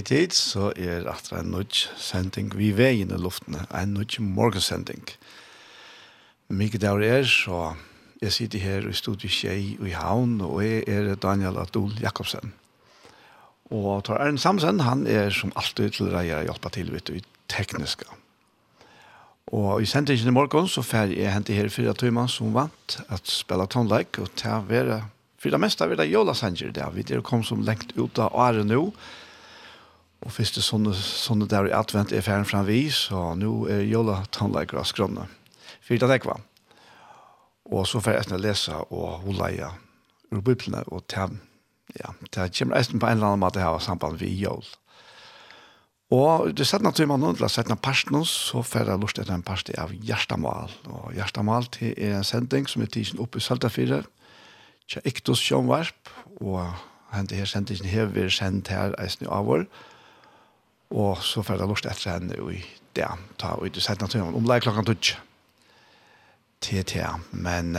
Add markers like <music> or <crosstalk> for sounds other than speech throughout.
hei tid, så er atra en nødt sending vi veien i luften, en nødt morgensending. Mykje der er, så jeg sitter her i studiet Kjei og i Havn, og jeg er Daniel Adol Jakobsen. Og Tor Ern Samsen, han er som alltid til reier hjelpa til, vet du, tekniska. Og i sendingen i morgen så fer jeg hente her fyra tøyman som vant at spela tonleik og ta vera Fyra mesta vera jólasanger der, vi er kom som lengt ut av året nå, Og første sånne, sånne der i advent er ferdig fram vi, så nå er jola tannleikere av skrønne. Fyrt av ekva. Og så får jeg etter lese og holeie ur biblene, og til, ja, til kommer etter på en eller annen måte her samband vi jol. Og det sett naturlig man undler, sett når parsten oss, så får jeg lyst til en parst av Gjerstamal. Og Gjerstamal til er en sending som er tidsen oppe i Saltafire, til Iktos Sjønvarp, og hente her sendingen her, vi er sendt her eisen i avår, og Og så får jeg lyst etter henne i det, ta og i setten til om omlegg klokken tutsk. Til til, men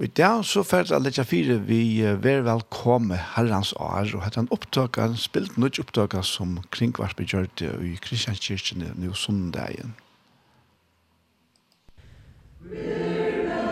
i det så får jeg litt fire, vi er velkomne herrens år, og hette en opptøk, en spilt noe opptøk som kringvarp gjør det i Kristianskirken i søndagen. Miracle.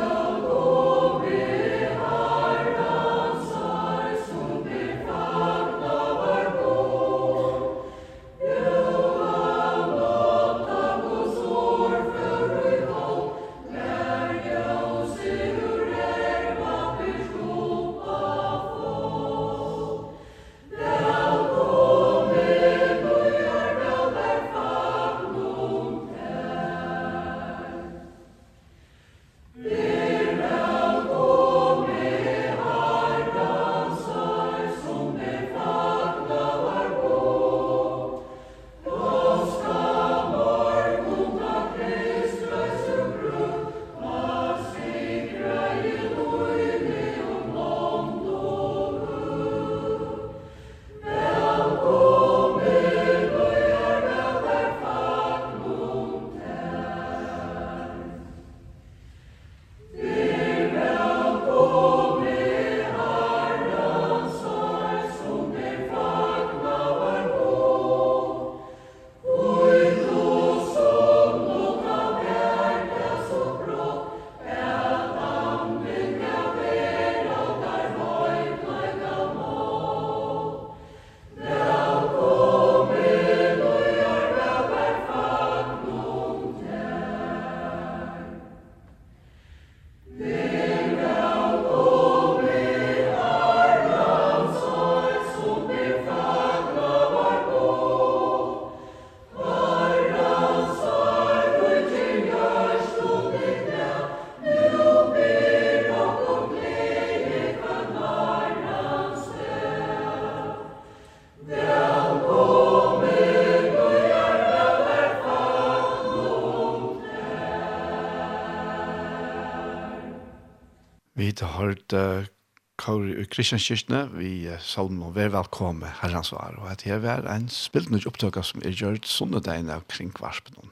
Kauri i Kristianskirkene, vi salmen og vær velkommen herrens var, og at her var en spilt nødt opptøkker som er gjørt sånne av kring kvarspen.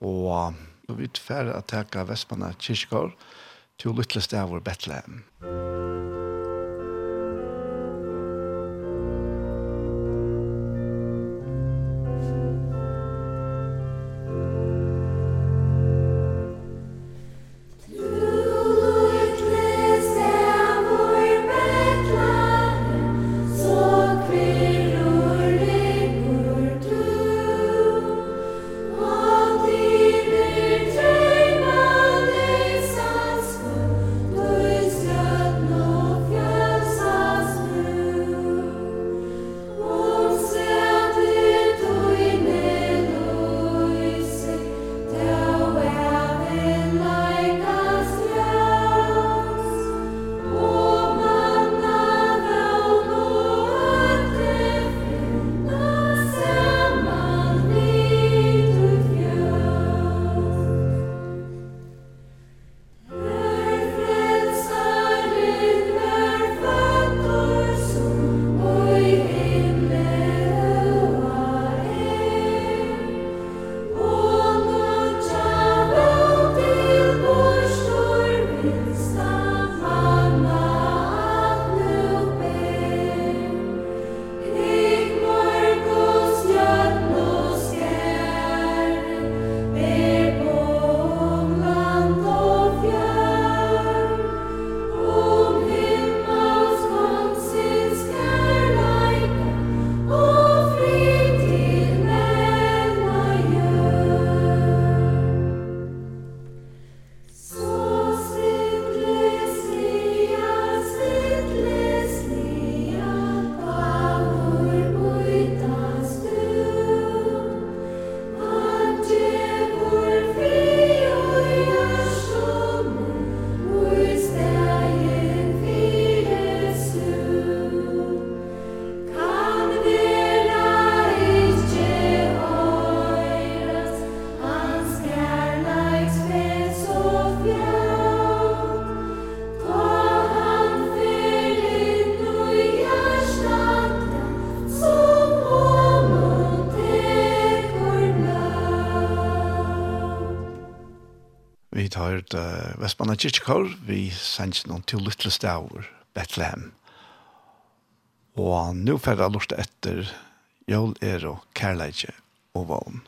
Og vi er ferdig å teke Vestmanna kyrkår til å lytte sted av Betlehem. kyrkjekår, vi sendte noen til Little Stavur, Bethlehem. Og nå får jeg lort etter Jol Ero, Kærleidje og Vågen.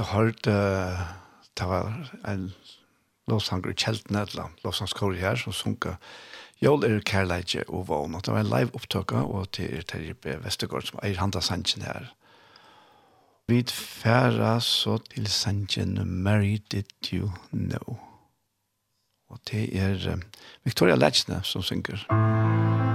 så hørte det var en lovsanger i Kjelten Edland, lovsangskår her, som sunket Jol er kærleidje og vågn. Det var en live opptøkka, og til er Terje Vestergaard som eier handa sannsjen her. Vi færa så til sannsjen Mary Did You Know. Og det er Victoria Lechne som synger. Musikk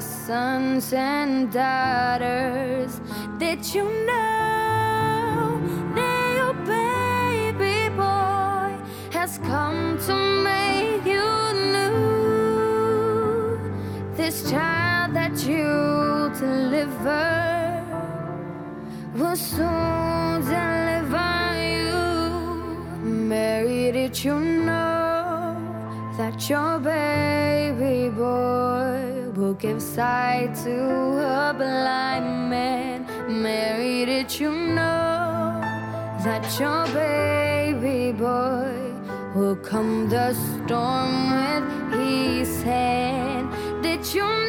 our sons and daughters Did you know that your baby boy Has come to make you new. This child that you deliver Will soon deliver you. Mary, did you know that your baby give sight to a blind man Mary did you know that your baby boy Will come the storm with his hand. Did you know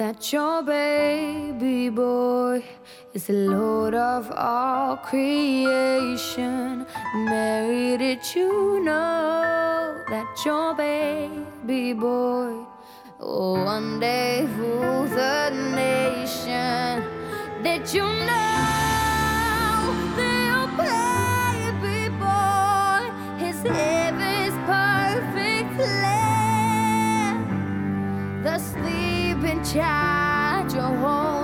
that your baby boy is the lord of all creation. Mary did you know that your baby boy will one day rule the nation? Did you know that your baby boy his heaven's perfect land the sleep open child your home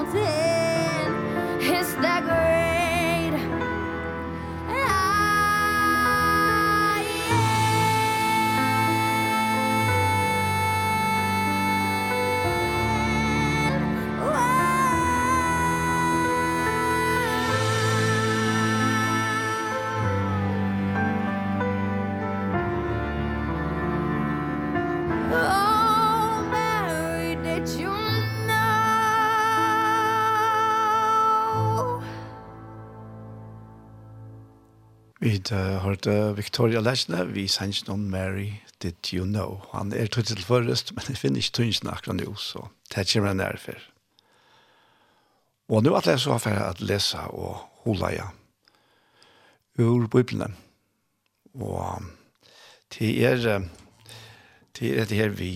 tid hørte Victoria Lesne, vi sendte noen Mary, did you know? Han er tog til forrest, men jeg finner ikke tøynsen akkurat nå, så det kommer han nærfør. Og nå at jeg så for å lese og holde ja. ur Bibelen. Og til er, til er det her vi,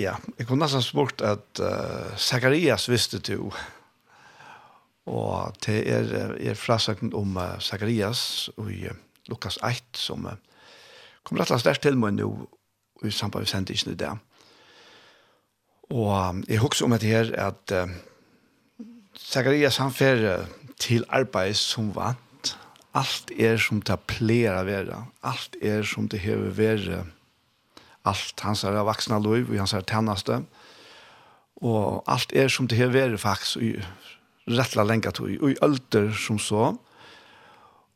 ja, jeg kunne nesten spurt at uh, Zacharias visste du, Og det er, er frasøkken om uh, Zacharias og i uh, Lukas 8, som uh, kommer rett og slett til meg nå i samband med sendingen i det. Og um, jeg husker om det her at uh, Zacharias han fer uh, til arbeid som vant. Alt er som det pleier å være. Alt er som det hever være. Alt hans er vaksne lov og hans er tjeneste. Og alt er som det har vært faktisk rettla lenga tog, og i ölder som så,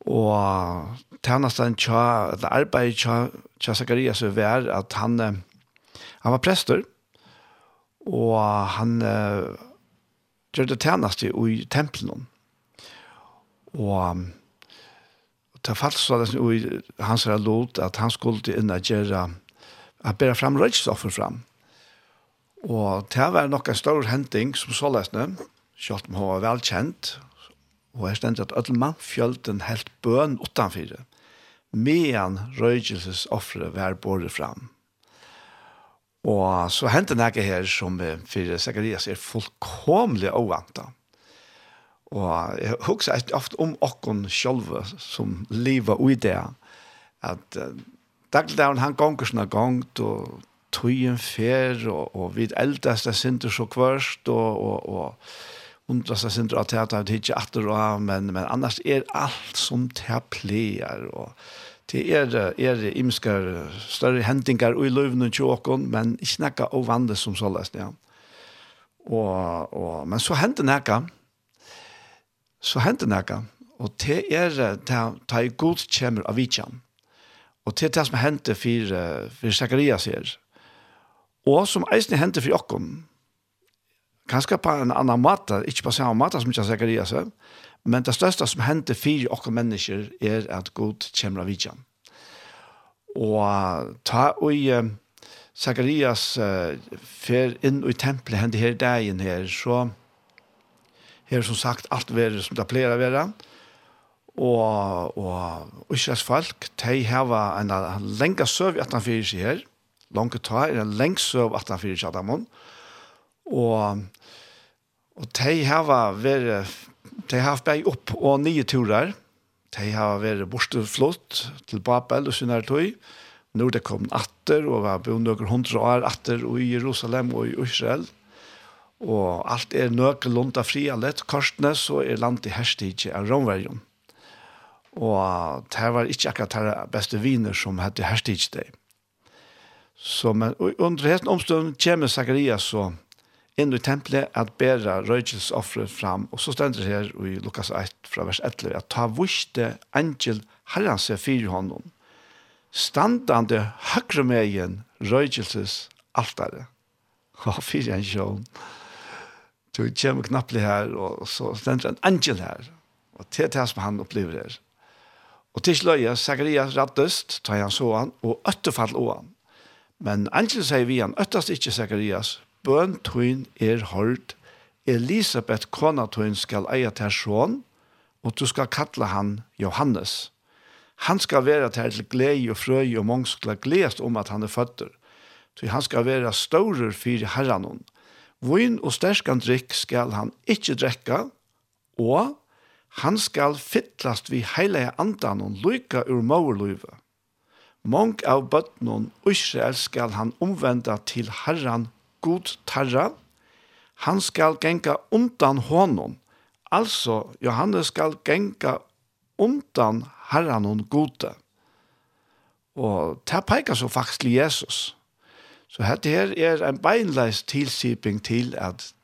og tjernastan tja, eller arbeid tja, tja Zakarias vær at han, han var prester, og han uh, gjør det tjernast i, tempelen. Og det falt så det i hans lot at han skulle inn og gjøre at bæra fram rødstoffer fram. Og det var nok en stor henting som så løsne. Sjalt om hun var velkjent, og jeg stendte at alle mann mannfjølten helt bøn utanfyrir, medan røygelses offre var båret fram. Og så hendte det her som for Zacharias er fullkomlig ovanta. Og jeg husker ofte om åkken selv som lever ui det, at uh, dagligdagen han gonger sånne gongt, og tøyen fer, og, og vid eldast er sinter så kvørst, og, og, og undra seg sin at jeg at han ikke atter og men, men annars er alt som det pleier, og det er, er imskar større hendingar og i løvene tjåkon, men ikke nekka og vandet som så lest, ja. Og, og, men så hendte nekka, så hendte nekka, og det er det er god kjemmer av vitsjan, og det er det som hendte for, for Zacharias her, og som eisen hendte for åkken, kanskje på en annan måte, ikke på samme måte som ikke Zacharias, men det største som hendte fire oss mennesker er at Gud kommer av vidjan. Og ta og uh, Zacharias uh, fer inn i tempelet hendte her dagen her, så her som sagt alt være som det pleier å være, og, og Israels folk, de har en lenge søv i 1804 her, langt ta, en lenge søv i 1804 i Adamon, og Og, og de har vært, de har vært opp og nye turer. De har vært borteflott til Babel og sinne tøy. Nå det kom atter og var bo noen hundre år atter og i Jerusalem og i Israel. Og alt er nøkelund av fria lett korsene, så er landet i herstige av Romverjon. Og det var ikke akkurat de beste viner som hadde herstig det. Så men, under hesten omstånd kommer Zacharias og inn i tempelet at bæra røykelsoffret fram. Og så stender det her i Lukas 1 fra vers 11 at ta vuste angel herran seg fyre hånden, Standande høyre megen røykelses <laughs> altare. Og fyre en sjån. Du kommer knapplig her, og så stender en angel her. Og til det som han opplever her. Og til sløye, Zacharias rattest, tar han så han, og øttefall å han. Men angel sier vi han, øttest ikke Zacharias, bøn tøyn er hørt. Elisabeth kona tøyn skal eie til sjån, og du skal kalle han Johannes. Han skal være til glede og frøy og mange skal gledes om at han er føtter. Så han skal være større for herren. Vøyn og sterskan drikk skal han ikke drekke, og han skal fytlast vi heile andan og lykke ur mårløyve. Mange av bøttene Israel skal han omvenda til herren god tarra, han skal genka undan honom. Altså, Johannes skal genka undan herran hon gode. Og det peikar så faktisk til Jesus. Så dette her er en beinleis tilsiping til at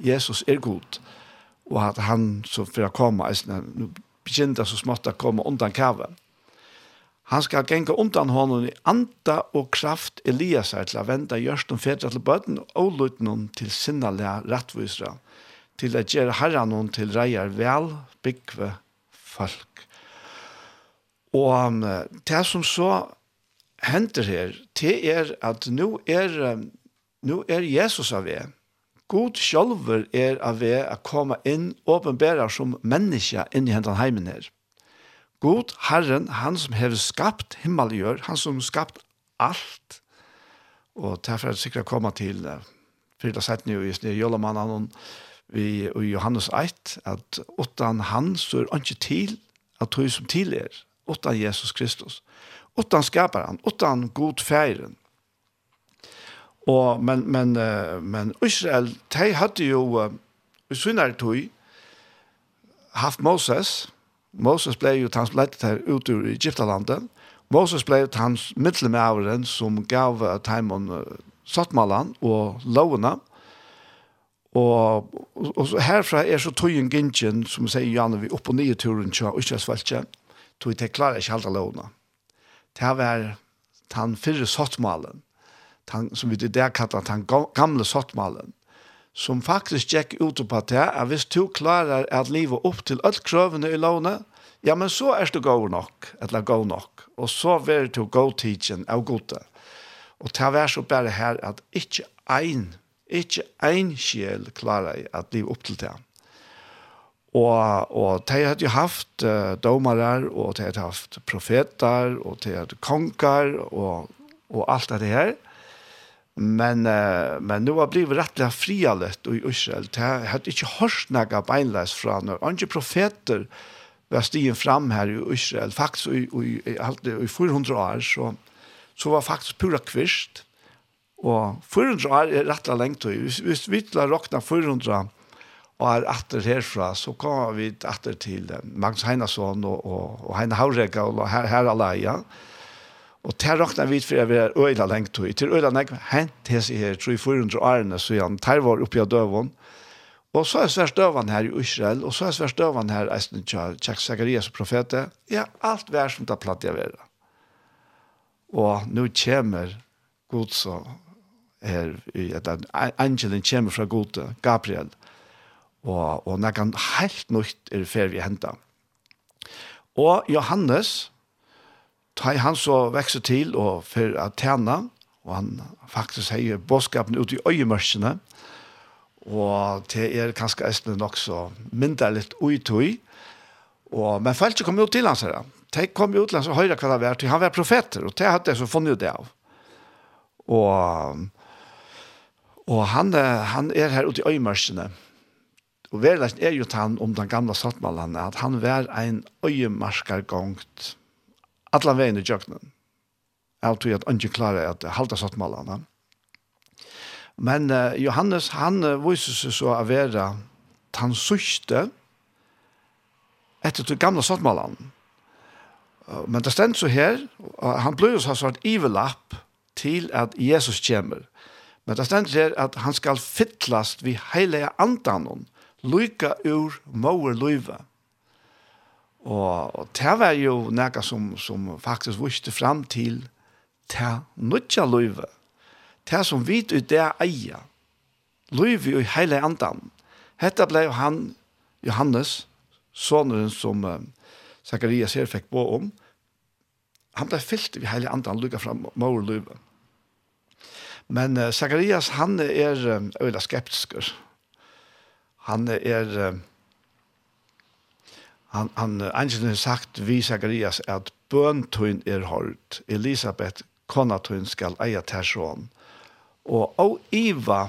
Jesus er god, og at han så for å komme, nå begynner så smått å komme undan kaven. Han skal genga undan honom i anda og kraft Elias er til å venda gjørst om fedra til bøten og luten hon til sinnalega rattvisra, til å gjøre herran hon til reier vel byggve folk. Og um, det som så hender her, det er at nå er, nå er Jesus av er. God sjálfur er av er å komme inn åpenbæra som menneske inn i hendan heimen her. God, Herren, han som har skapt himmel og jord, han som skapt alt, og derfor er det sikkert å komme til uh, fyrda setning i Sne Jolamannen vi, og Johannes 1, at utan han så er ikke til at du som til er, utan Jesus Kristus, utan skaparen, utan god feiren. Og, men, men, uh, men Israel, de hadde jo, uh, i synnere tog, haft Moses, Moses ble jo hans leidt her ut ur Egyptalandet. Moses ble jo hans middelmæveren som gav Taimon Sattmalan og lovene. Og, og, og herfra er så tøyen gintjen, som vi sier Janne, vi opp og nye turen til Østjøsfeltje, tog jeg til klare ikke halte lovene. Det var den fyrre Sattmalen, som vi det der kallet den gamle Sattmalen som faktisk gikk ut på det, at hvis du klarer at livet opp til alle krøvene i lånet, ja, men så er du god nok, eller god nok, og så vil du god tidsen av gode. Og det er så bare her at ikke ein, ikke ein sjel klarer at livet opp til det. Og, og de hadde jo haft uh, domere, og de hadde haft profeter, og de hadde konger, og, og alt det her. Men uh, men nu har blivit rättliga frialet i Israel. Det har inte hört några beinläs från när andra profeter var stigen fram här i Israel. Faktiskt i, i, i, i 400 år så, så var faktiskt pura kvist. Og 400 år er rettla lengt. Hvis, hvis vi til å råkne 400 og er atter herfra, så kommer vi atter til Magnus Heinason og, og, og Heine Haurega og her, her alene. Ja. Og det råkna vi for jeg var øyla lengt tog. Til øyla lengt hent hese her, tror jeg 400 årene, så han tar var oppi av døvån. Og så er svært døvan her i Israel, og så er svært døvan her i Tjekk Zakarias profete. Ja, alt vær som det er platt jeg vera. Og nå kommer god så her, angelen kommer fra god Gabriel, og, og når han helt nøyt er ferdig hentet. Og Johannes, ta han så vekser til og for å tjene, og han faktisk har bådskapen ut i øyemørsene, og det er kanskje eisende nok så mindre litt uitøy, og, men folk kom jo til hans her, de kom jo til hans og høyre hva det var, til han var profeter, og det hadde jeg så funnet det av. Og, og han, han er her ute i øyemørsene, og verleggen er jo tann om den gamla saltmalen, at han var ein øyemarkergongt, alla veien i jøkkenen. Jeg tror at ikke klarer at halda satt. Men uh, Johannes, han uh, viser seg så av vera han sørste etter til gamle sattmalene. Uh, men det stendt så her, og han blir jo så svart ivelapp til at Jesus kommer. Men det stendt her at han skal fytlast vi heilige andanon, lyka ur mauer løyve. Og, og det var jo noe som, som faktisk viste fram til det nødja løyve. Det som vi i det eier. Løyve i hele andan. Hette ble han, Johannes, sonen som uh, Zacharias her fikk på om. Han ble fyllt i hele andan lukket fram mor løyve. Men uh, Zacharias, han er uh, øyla skeptisker. Han er... Uh, han, han Angelen har sagt vi Zacharias at bøntun er hørt, Elisabeth konatun skal eia tersjon. Og au Eva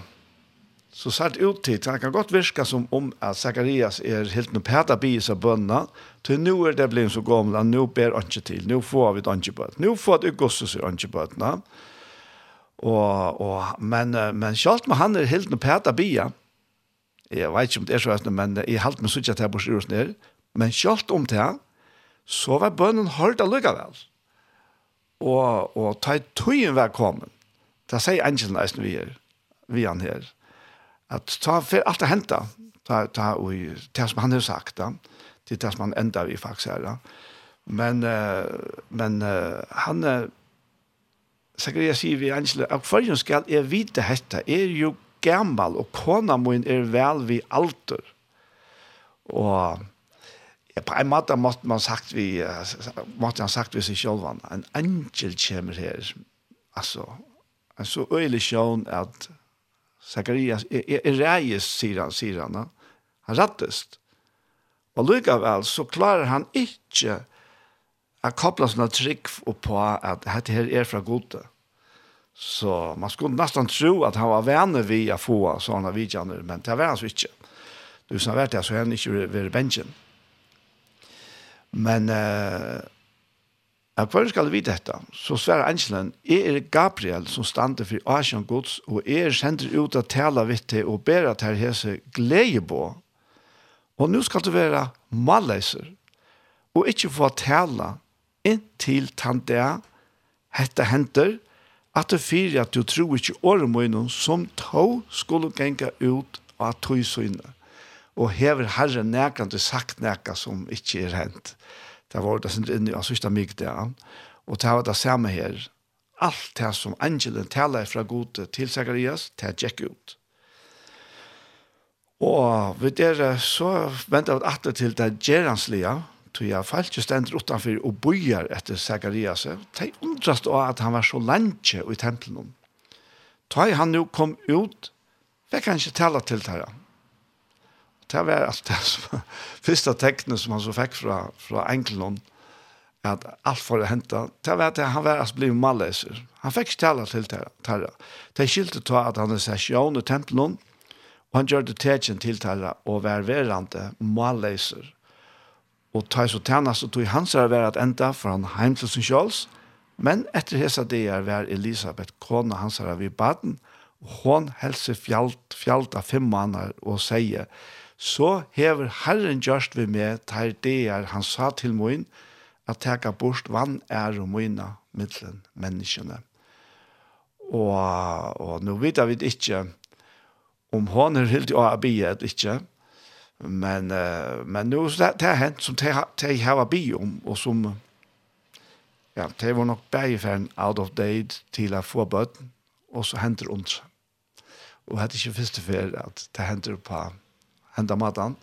så satt ut til, han kan godt virka som om at Zacharias er helt noe pæta bis av bønna, til nå er det blitt så gamla, nå ber han ikke til, nå får vi det ikke bøt, nå får det Augustus er ikke bøt, Og, og, men, men selv om han er helt noe pæta bia, jeg vet ikke om det er så, men jeg halte meg sånn at jeg bor styrer ned, Men kjølt om det, så var bønnen hørt allikevel. Og, og ta i tøyen var kommet. Da sier angelen eisen vi er, vi han her. At ta for alt det hentet, ta, ta og det som han har sagt, da. til det som han enda vi faktisk er. Da. Men, uh, men uh, han, uh, Zacharias sier vi engelen, og førjen skal jeg vite dette, er jo gammal, og kona min er vel vi alter. Og på en måte måtte man sagt vi måtte han sagt vi seg selv, en angel kommer her, altså, en så øyelig sjön at Zacharias er, er reis, sier han sier han, rattest och lika väl så klarer han ikke å koppla sånne trygg och på at dette her er fra gode. Så man skulle nästan tro att han var vänner vi att få sådana vidjaner men det var han så inte du som har varit det, så är han inte vid bänken Men eh, jeg prøver skal vite detta. Så svär Angelen, är er Gabriel som stande för Asian Gods, och är er sendt ut att tala vidt och og ber att här hese glädjebo. Och Og nå skal du vara malleiser, og inte få tale inntil tante hetta henter, at det fyrir at du tror ikke året må innom som tog skulle genga ut av tog søgne og hever herre nekant til sagt neka som ikkje er hent. Det var det sindri inni, altså ikke mig det, og det var det samme her. Alt det som angelen taler fra gode til Zacharias, det er gikk ut. Og ved der så ventet vi atter til det geranslige, tog jeg falt jo stender utenfor og bøyer etter Zacharias. Det er undrast også at han var så lenge i tempelen. Da han jo kom ut, fikk han ikke tale til det her det var alt det <laughs> som, første tekne som han så fikk fra, fra enkelen, at alt for å hente, det var at han var altså blivet malleser. Han fikk ikke tale til Terra. Det skilte til at han er sesjon i tempelen, og han gjør det tegjen til Terra, og var verande malleser. Og ta så tjene, så tog han seg være at enda, for han heim til sin kjøls, men etter hese det er var Elisabeth, kona hans her vi baden, og hon helse fjalt, fjalt av fem måneder, og sier, så hever Herren gjørst vi med til det er han sa til min, at teka bort vann er og mina mittlen menneskene. Og, og nå vet vi ikke om hon er helt å bia eller ikke, men, men nå det, det er hent som de har bia om, og som ja, de var nok bare bergferden out of date til å få bøten, og så henter hun seg. Og det er ikke første for at det henter på henda matan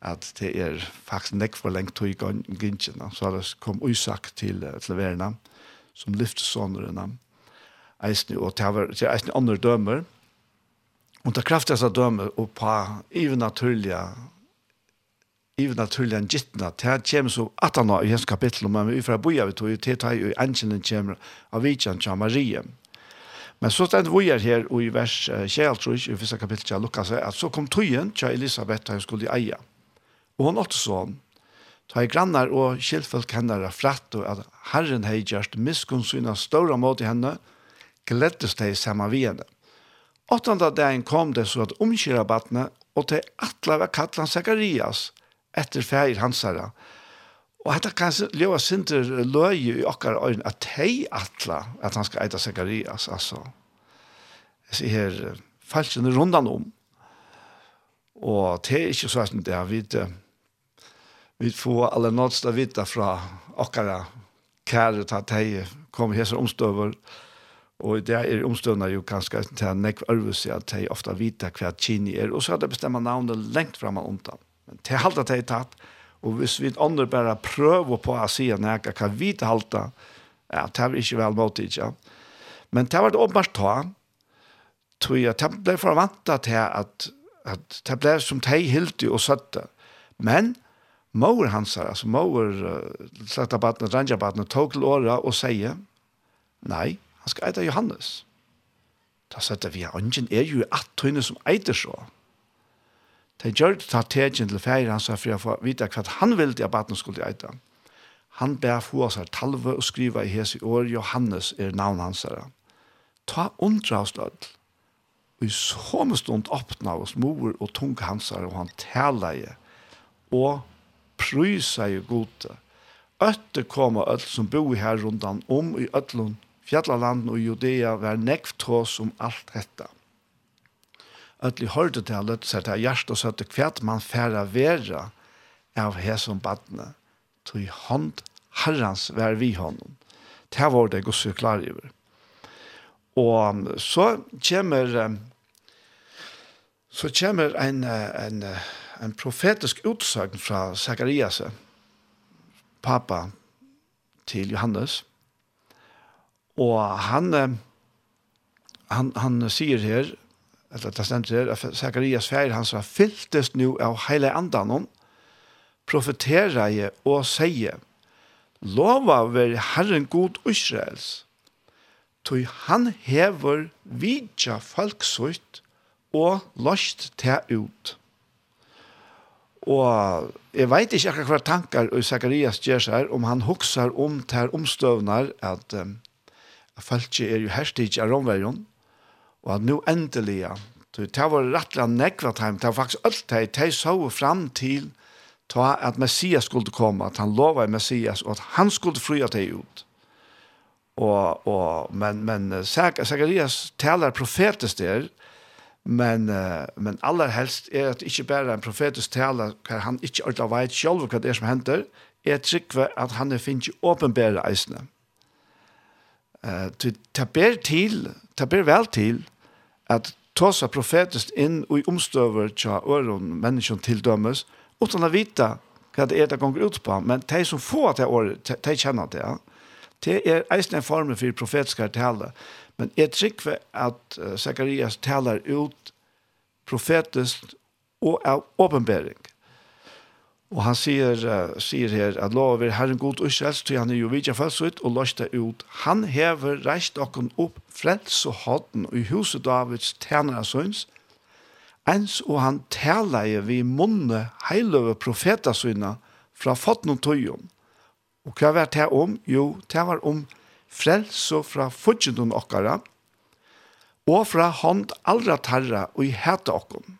at det er faktisk nekk for lengt tog i gynkjene. Så har det kom Isak til, til verden, som lyfter sånnerene. Eisne, og det var til eisne andre dømer. Og det kraftigste dømer og på even naturlige even naturliga gittna, det kommer så at han har i hans kapittel, men vi får boja vi tog ju det att jo engelen kommer av vidtjen til Marie. Mm Men så stendt vi er her i vers 21, tror jeg, i første kapittel til Lukas, at så kom tøyen til Elisabeth da hun skulle eie. Og hun åtte sånn, Ta i grannar og kjellfølg henne er flatt, og at Herren hei gjørst miskunnsyna større mot henne, gleddes de saman vi henne. Åttende dagen kom det så at omkyra battene, og til atle var kattelen Zacharias, etter feir hans herre, Og hetta kan leva sinter løy i okkar øyn at hei atla at han skal eita Zacharias, altså. Jeg sier her, falskene rundan om. Og det er ikke så at det er vidt, vi får alle nådsta vita fra okkara kære til at hei kom hese omstøver, og det er omstøvna jo kanskje til at nekv ærvus i at hei ofta vita hva kini er, og så er det bestemma navnet lengt fram og undan. Men det er alt at hei tatt, Og hvis vi andre bare prøver på å si at jeg kan vite halte, ja, det er ikke vel mot ikke. Men det var det åpenbart ta, tror jeg, det ble forvantet til at, at det ble som de hilde og søtte. Men mor hans, altså mor, uh, slett av baden, ranja baden, tog til året og sier, nei, han skal eite Johannes. Da søtte vi, ungen er jo at tøyne som eiter så. Ja De gjør det ta tegjen til feir hans for å få vite hva han ville til at baten skulle eita. Han ber få oss her talve og skriva i hese år Johannes er navn hans her. Ta undra oss lød. Og i så stund åpna oss mor og tung hans her, og han tala i og prysa i gode. Øtte koma öll som bor her rundan om i öllun fjallaland og Judea var nekvt hos om alt dette ödli hörde till allt seg til hjert og søtte kvært man færa vera av hesum badne tog hånd herrans vær vi honom. Det var det Guds klar i Og så kommer så kommer en, en, en profetisk utsagn fra Zacharias, pappa til Johannes. Og han, han, han sier her, eller det stendt her, at Zacharias fær hans var fyltest nu av heile andan hon, profetera je og sier, lova ver Herren god Israels, tog han hever vidja folksutt og lost til ut. Og jeg vet ikke akkurat hva tankar og Zacharias gjør seg om han hoksar om til omstøvnar at, um, at folk er jo herstig av romverjon, Og at nå endelig, det var rettelig nekvat heim, det var faktisk alt det, de så fram til ta at Messias skulle komme, at han lova Messias, og at han skulle fria det ut. Og, og, men, men Zacharias taler profetisk der, men, men aller helst er at ikke bare en profetisk taler, hver han ikke ordentlig vet selv hva det er som henter, er trykve at han er finnes åpenbære eisene. Mm Eh ta ber til, ta ber vel til at tosa profetiskt inn og omstøver tja øron menneskjon til dømes, utan å vite hva det er det gonger ut på, men de som får det året, de kjenner det, det er eisen en form for profetiske tale, men jeg trykker at Zacharias taler ut profetiskt og av åpenbering. Og han sier, uh, sier her at lov er Herren god og til han er jo vidja falsut og løste ut. Han hever reist okken opp frels og hodden i huset Davids tænere søns, ens og han taleie vi munne heiløve profetasøyna fra fotten og tøyen. Og hva var det om? Jo, det var om frels og fra fudgjenden okkara, og fra hånd aldra tarra og i heta okken.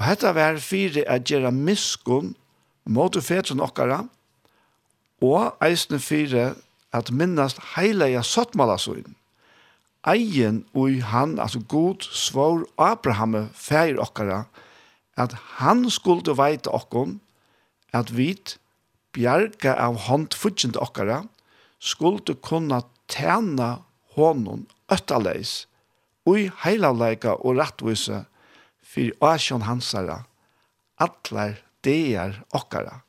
Og hetta var fyrir at gjera miskun mot fetren okkara, og eisne fyrir at minnast heilega sottmalasøyn. Eien ui han, altså god, svår Abraham feir okkara, at han skulle veite okkon, at vit bjerga av hånd fudgjende okkara, skulle kunna tæna honom öttaleis, ui heilaleika og rattvise for Asjon Hansara, atler deir okkara.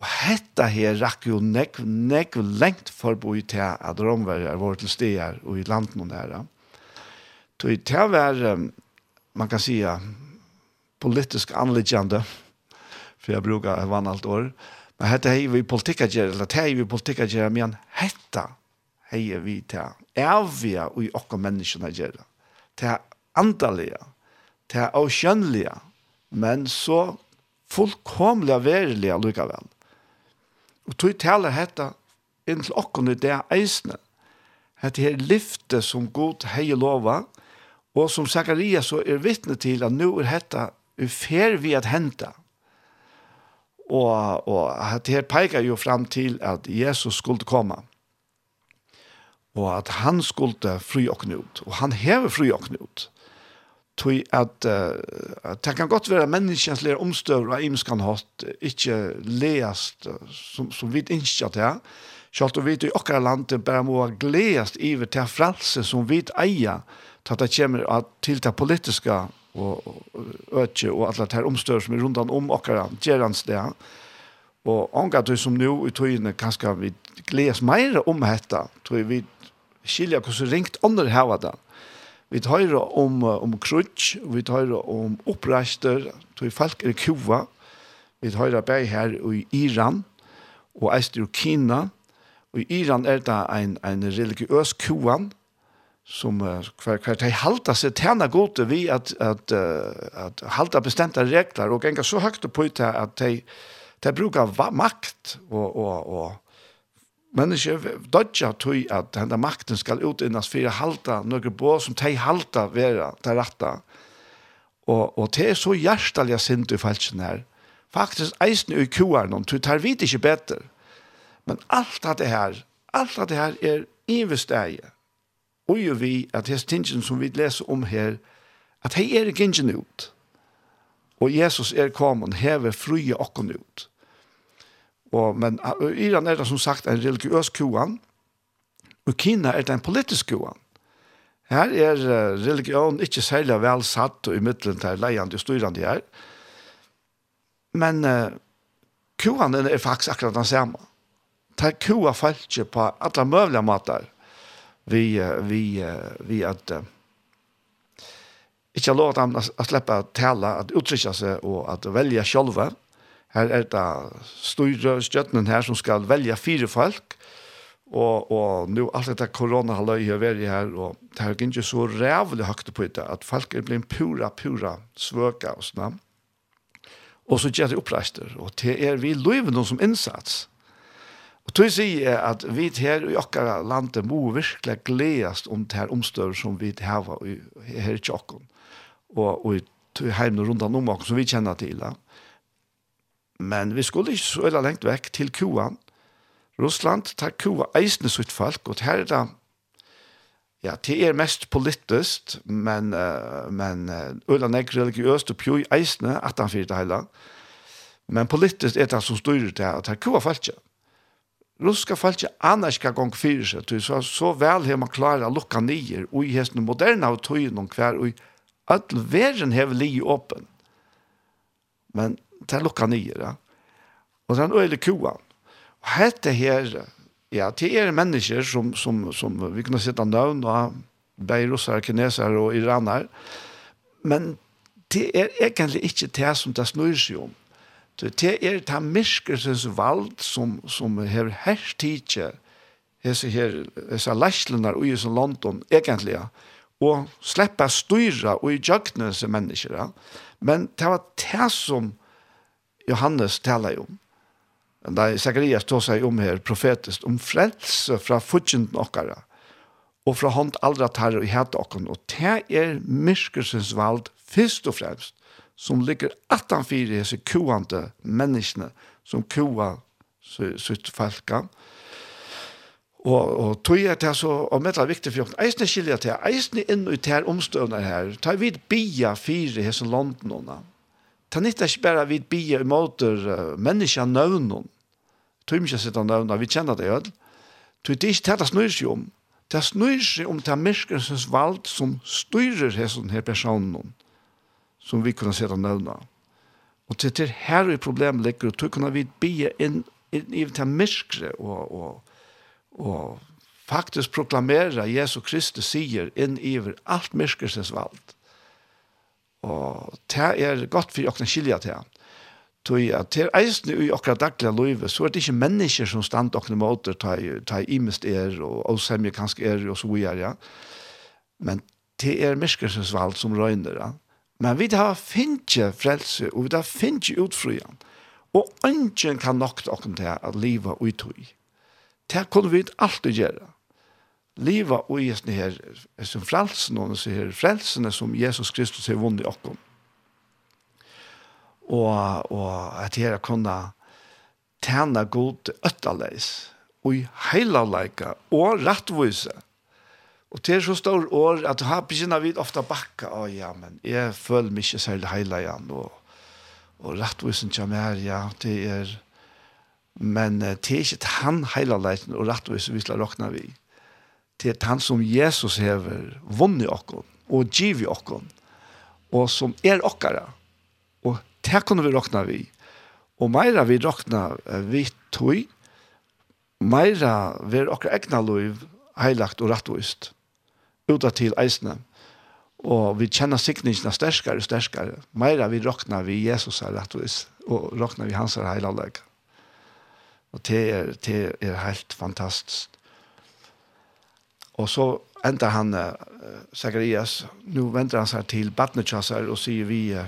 Og hetta her rakk jo nekv, nekv lengt forboi til at romverjar var til stegar og i landen og næra. Så det var, man kan sija, politisk anliggande, for jeg brukar vann alt år, men hetta hei vi politikager, eller hei vi politikager, men hetta hei vi til avvia og i okka menneskene gjerra, til andalega, til avkjønnelige, men så fullkomlige verilige likevel. Og tog taler hette inntil åkken i det eisene. Hette her lyfte som god hei lova, og som Zacharias så er vittne til at nå er hette ufer vi at hente. Og, og hette her peker jo fram til at Jesus skulle komme. Og at han skulle fri åkken ut. Og han hever fri åkken ut tog at uh, det kan godt være menneskens lærer omstøver av imskan hatt, ikke least som, som vi ikke til, Sjalt og vi i okkar landet bare må gledast iver til fralse som vi eier til at det kommer til det politiske og øtje og alle det her omstøver som er rundt om okkar gjerans det. Og ånga du som nå i tøyene kanskje vi gledast meira om dette, tror vi skilja hvordan ringt under hava det. Vi tar om, om krutsk, vi tar om opprester, tog folk er kua, vi tar bei her i Iran, og eist i Kina, og i Iran er det en, en religiøs kuan, som hver, hver de halta seg tjena gode vi at, at, at, at halta bestemte regler, og enga så høyt på ut at de, de brukar makt og, og, og Menneske dodja tøy at denne makten skal utinnas for å halda noen bå som de halda vera ta ratta. Og, og det er så hjertelig sint i falsen her. Faktisk eisen i kuer noen, du tar vidt ikke bedre. Men alt av det her, alt av det her er investeie. Og jo vi at det stingen som vi leser om her, at hei er gingen ut. Og Jesus er kommet, hever frye okken ut. Og, men Iran er det som sagt en religiøs kuan, og Kina er det en politisk kuan. Her er religion ikke særlig vel satt og i midten til leiende og styrende her. Men uh, kuan er faktisk akkurat den samme. Ta kua falske på alle møvlige måter vi, vi, vi at uh, ikke lov dem å slippe å tale, at uttrykke seg og at velge selv. Her er det store stjøttene her som skal velge fire folk, og, og nå alt dette korona har løy å være her, og det er ikke så rævlig høyt på det, at folk er blitt pura, pura svøka og sånn. Og så gjør det oppreister, og det er vi løyve noen som innsats. Og tog sier jeg at vi her i okkara landet må virkelig gledes om det her omstøver som vi har her i tjokken, og, og i heimene rundt om oss som vi kjenner til. Ja Men vi skulle ikke så veldig lengt vekk til Kuan. Russland tar Kua eisende sitt folk, og her er det Ja, det er mest politisk, men, uh, men uh, øyla nek religiøst og pjøy eisene, at han fyrir det hele. Men politisk er det som styrer det her, og det er kua folk Ruska annars ikke gong fyrir seg, så, så, vel har man klarer å lukka nyer, og i hesten moderne av tøyen hver, og i all verden har vi åpen. Men det lukka Ja. Og den øyelig kua. Og hette her, ja, det er mennesker som, som, som vi kunne sitte navn og beirussere, kineser og iraner, Men det er egentlig ikke det som det snur seg om. Det er det myskelsens vald som, som har herst tidskje hese her, hese læslenar ui som London, egentlig, og sleppa styra ui jøgnese mennesker. Men det var det som Johannes talar om. Da Zacharias tog seg om her profetisk, om frelse fra fudgent okkara, og fra hånd aldra tarr i hjärtat okkara, og det er myskelsens vald først og fremst, som ligger attan fire i sig koande människorna som kua sitt falka. Og, og tog jeg til så, og med det er viktig for jokken, eisne skiljer til, eisne inn ut til omstøvner her, tar vi bia fire hessen landen og Det nytter ikke bare vi bier imot uh, mennesker nøvnen. Tøy ikke sitte nøvnen, vi kjenner det jo. Tøy det ikke til det snur seg om. Det snur seg om det menneskens valg som styrer hessen her personen som vi kunne sitte nøvnen. Og til det her er problemet ligger, og tøy kunne vi bier inn, inn i det menneskere og, og, og faktisk proklamere Jesu Kristus sier inn i alt menneskens valg. Og det er godt for åkne skilja til han. Tui at til eisne i okra daglige løyve, så er det ikke mennesker som stand okne måter, ta i imest er, og avsemje kanskje er, og så videre, ja. Men det er myskelsens som røyner, ja. Men vi har finnje frelse, og vi har finnje utfryen. Og ønsken kan nok okne til at liva utøy. Det kunne vi alltid gjøre liva og i hessene her, som frelsen, og så her frelsene som Jesus Kristus har vunnet okkom. Og, og at her kunne tjene god øttaleis, og i heilaleika, og rettvise. Og til så stor år, at her begynner vi ofte bakka, å ja, men jeg føler meg ikke særlig heileian, og, og rettvisen kommer her, ja, det er, men det er ikke han heilaleisen og rettvisen vi skal råkne vi. Mm til han som Jesus hever vunnet okkon, og giv i okkon, og som er okkara. Og det kunne vi råkna vi. Og meira vi råkna vi tog, meira vi okkar egna loiv heilagt og rattvist, uta til eisne. Og vi kjenner sikningene sterskare og sterskare. Meira vi råkna vi Jesus er rattvist, og råkna vi hans er heilalega. Og det er, det er helt fantastisk. Og så enda han, uh, Zacharias, nu venter han seg til badnetjasser og sier vi, uh,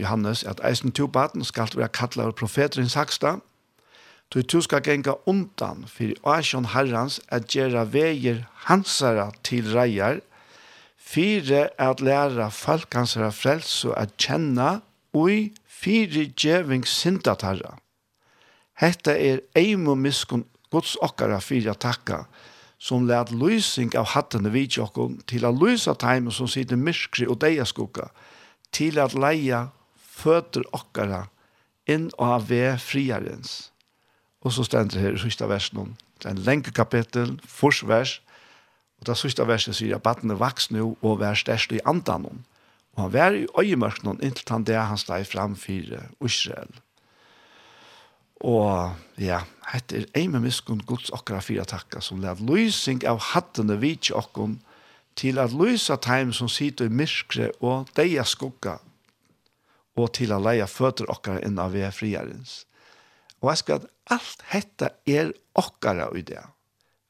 Johannes, at eisen to baden skal være kattler og profeter i Saksta, Du tu skal genga undan for Asjon Herrans at gjera veier hansara til reier, fire at læra folk hansara frelso at kjenna ui fire djeving syndatarra. Hetta er eimu miskun gods okkara fire takka, som lät lysing av hatten vid tjocken till att lysa tajmen som sitter myskri och deja skugga till att leja fötter ockara in av ve friarens. Och så ständer det här i sista versen. Det är en länge kapitel, försvers. Och det sista versen säger att vattnet vaks nu och vär stärst i andan. Och han vär i öjemörknen intill han det han steg fram för Israel. Og ja, hette er ei med miskun gods okkara fyra takka som lev lysing av hattene vits okkon til at lysa taim som sitter i myrkre og deia skugga og til at leia føtter okkara inn av vei friarens. Og jeg skal at alt hetta er okkara i det.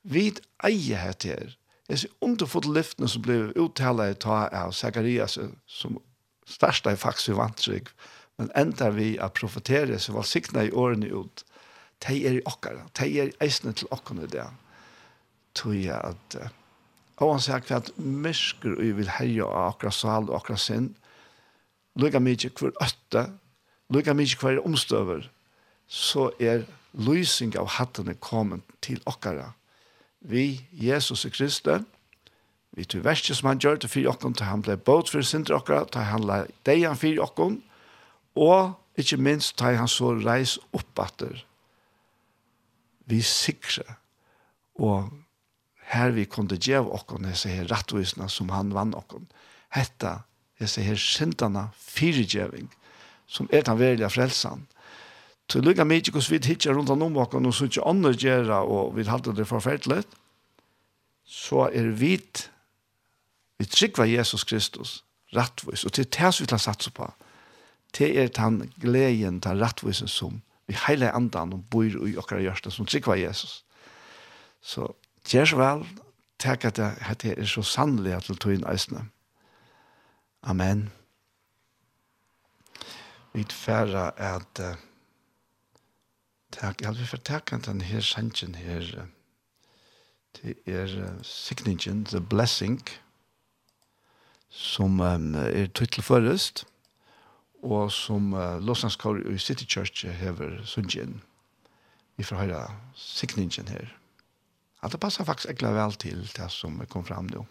Vi eier hette her. Jeg ser underfot lyftene som ble uttala i ta av Zacharias som størsta i faktisk i vantrygg men enda vi a profetere så var sikna i årene ut, de er i okkara, de er eisne til okkara det. tror jeg at, og han sier at mysker og vil herja av okkara sal og okkara sinn, lukka mykje hver øtte, lukka mykje hver omstøver, så er lysing av hattene kommet til okkara. Vi, Jesus og Kristus, vi tog verste som han gjør til fyrir okkon, til han ble båt for sinter okkara, til han la deian fyrir okkon, og ikke minst tar han så reis oppatter. vi sikre og her vi kunne gjøre okken disse her rettvisene som han vann okken hette disse her syndene firegjøving som er den verlige frelsen Så det lukker mye hvordan vi hittar rundt om okken og så ikke andre gjerra og vi halte det forferdelig så er vi vi trykker Jesus Kristus rettvis og til det vi har satt på det er den gleden, den rettvisen som vi heile andan og bor i okkara hjørste som trykva Jesus. Så gjør så vel, takk at det er så sannelig til togin eisne. Amen. Vi tfæra at uh, takk, ja, vi får den her sannsyn her, det er uh, signingen, the blessing, som um, er tittelførest. Takk og som uh, Låslands i City Church hever sunnkjen vi får høre sikningen her. At det passer faktisk egentlig vel til det som kom fram nå.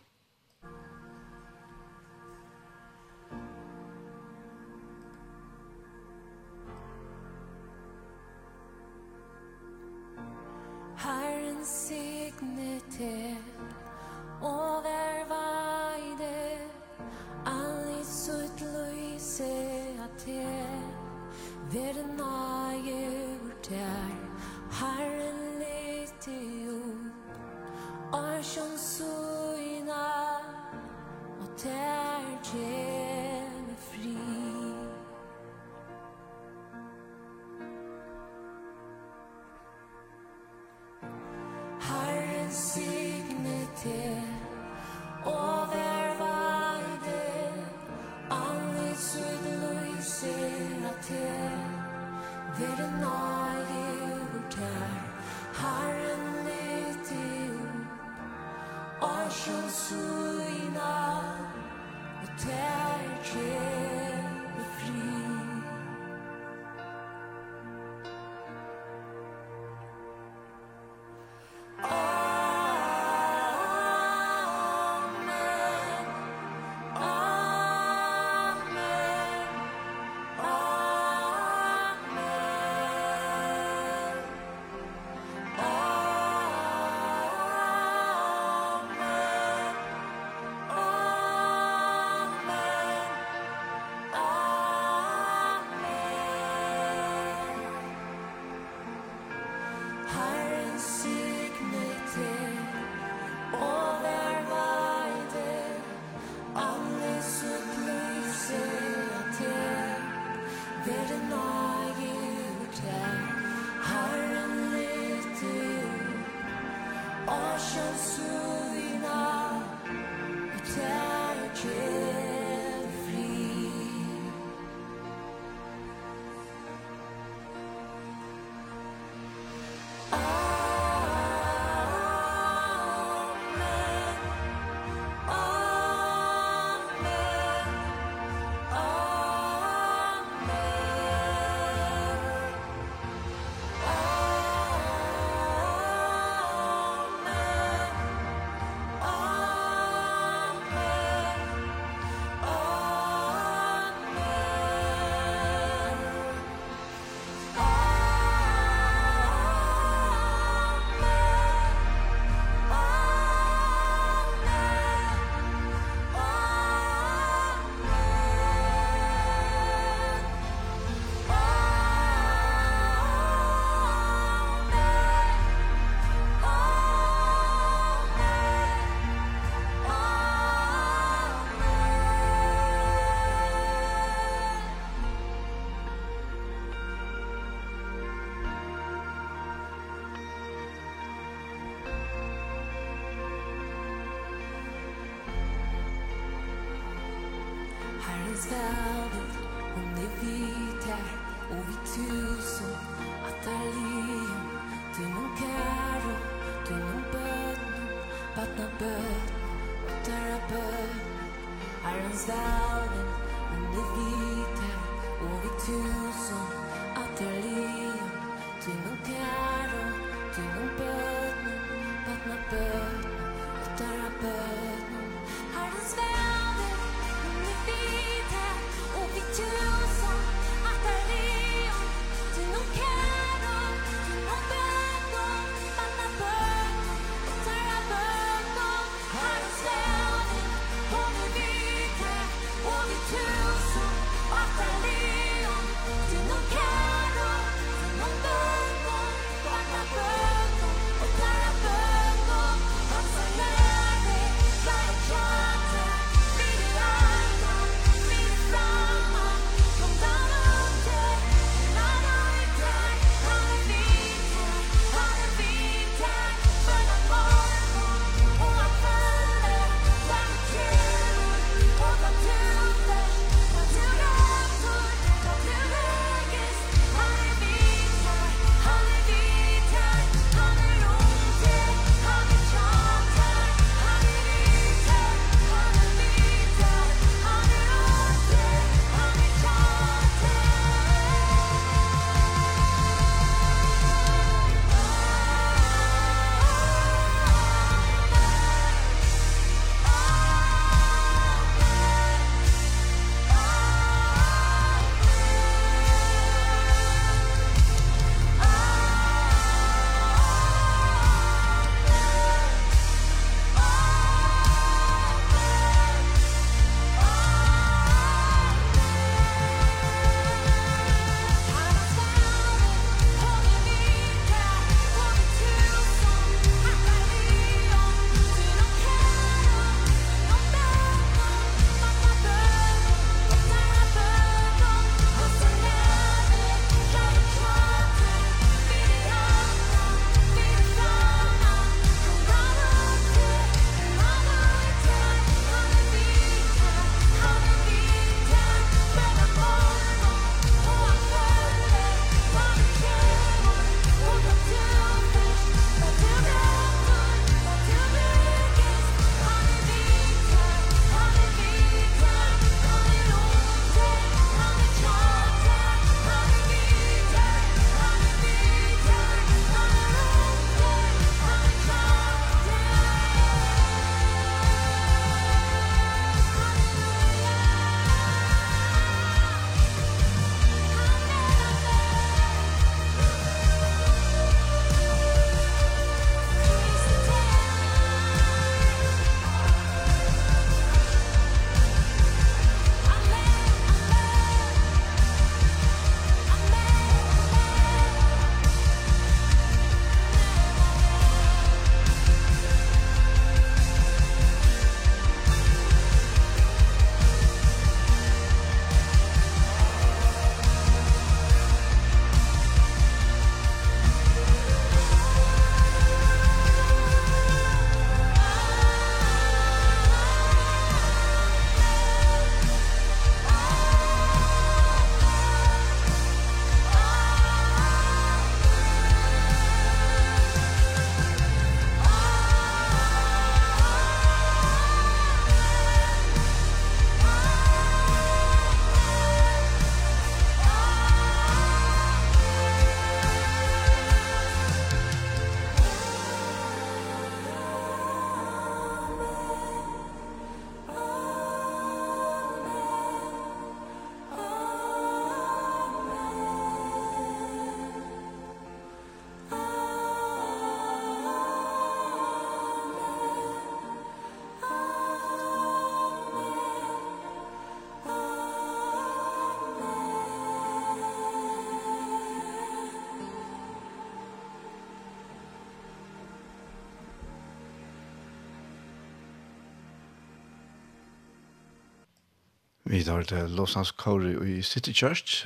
vi tar til Låsans Angeles Kåre i City Church.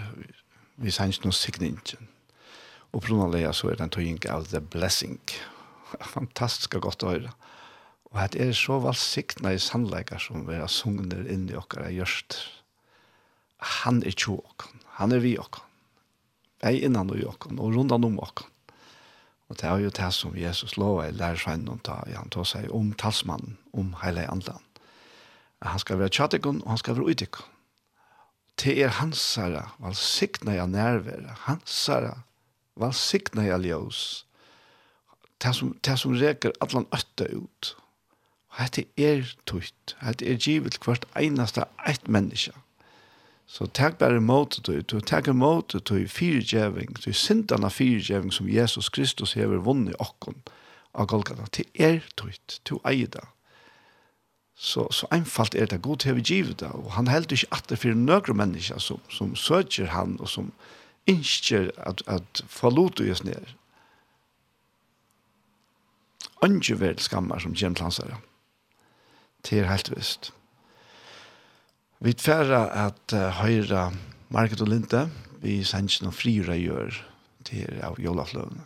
Vi sier ikke noen signingen. Og på noen leia så er den tøying av The Blessing. <laughs> Fantastisk og godt å høre. Og det er så valsikna i sannleikar som vi har sungner inn i okkar er gjørst. Han er tjo okkar. Han er vi okkar. Jeg er innan og i okkar, og rundan om okkar. Og det er jo det som Jesus lover i lærersvennen og ta, han tar seg om talsmannen, om heilig andan. Han skal være tjattikon, og han skal være uitikon. Det er hans herre, valsikna jeg nærvære, hans herre, valsikna jeg ljøs. Det som, det som reker allan øtta ut. Hette er tøyt, dette er givet hvert eneste eit menneske. Så takk bare måte tøy, du takk måte til fyrtjeving, til sintana fyrtjeving som Jesus Kristus hever vunnet okkon av Golgata. Det er tøyt, du eier det. Så, så einfalt er det god til vi givet det, og han heldur ikke at det for nøyre mennesker som, som söker han, og som innskjer at, at forlot oss ner. ned. Ønske vel skammer som kommer til hans. Det er helt visst. Vi tverra at uh, høyre Market og Linde, vi sender noen friere gjør til av jolafløvene.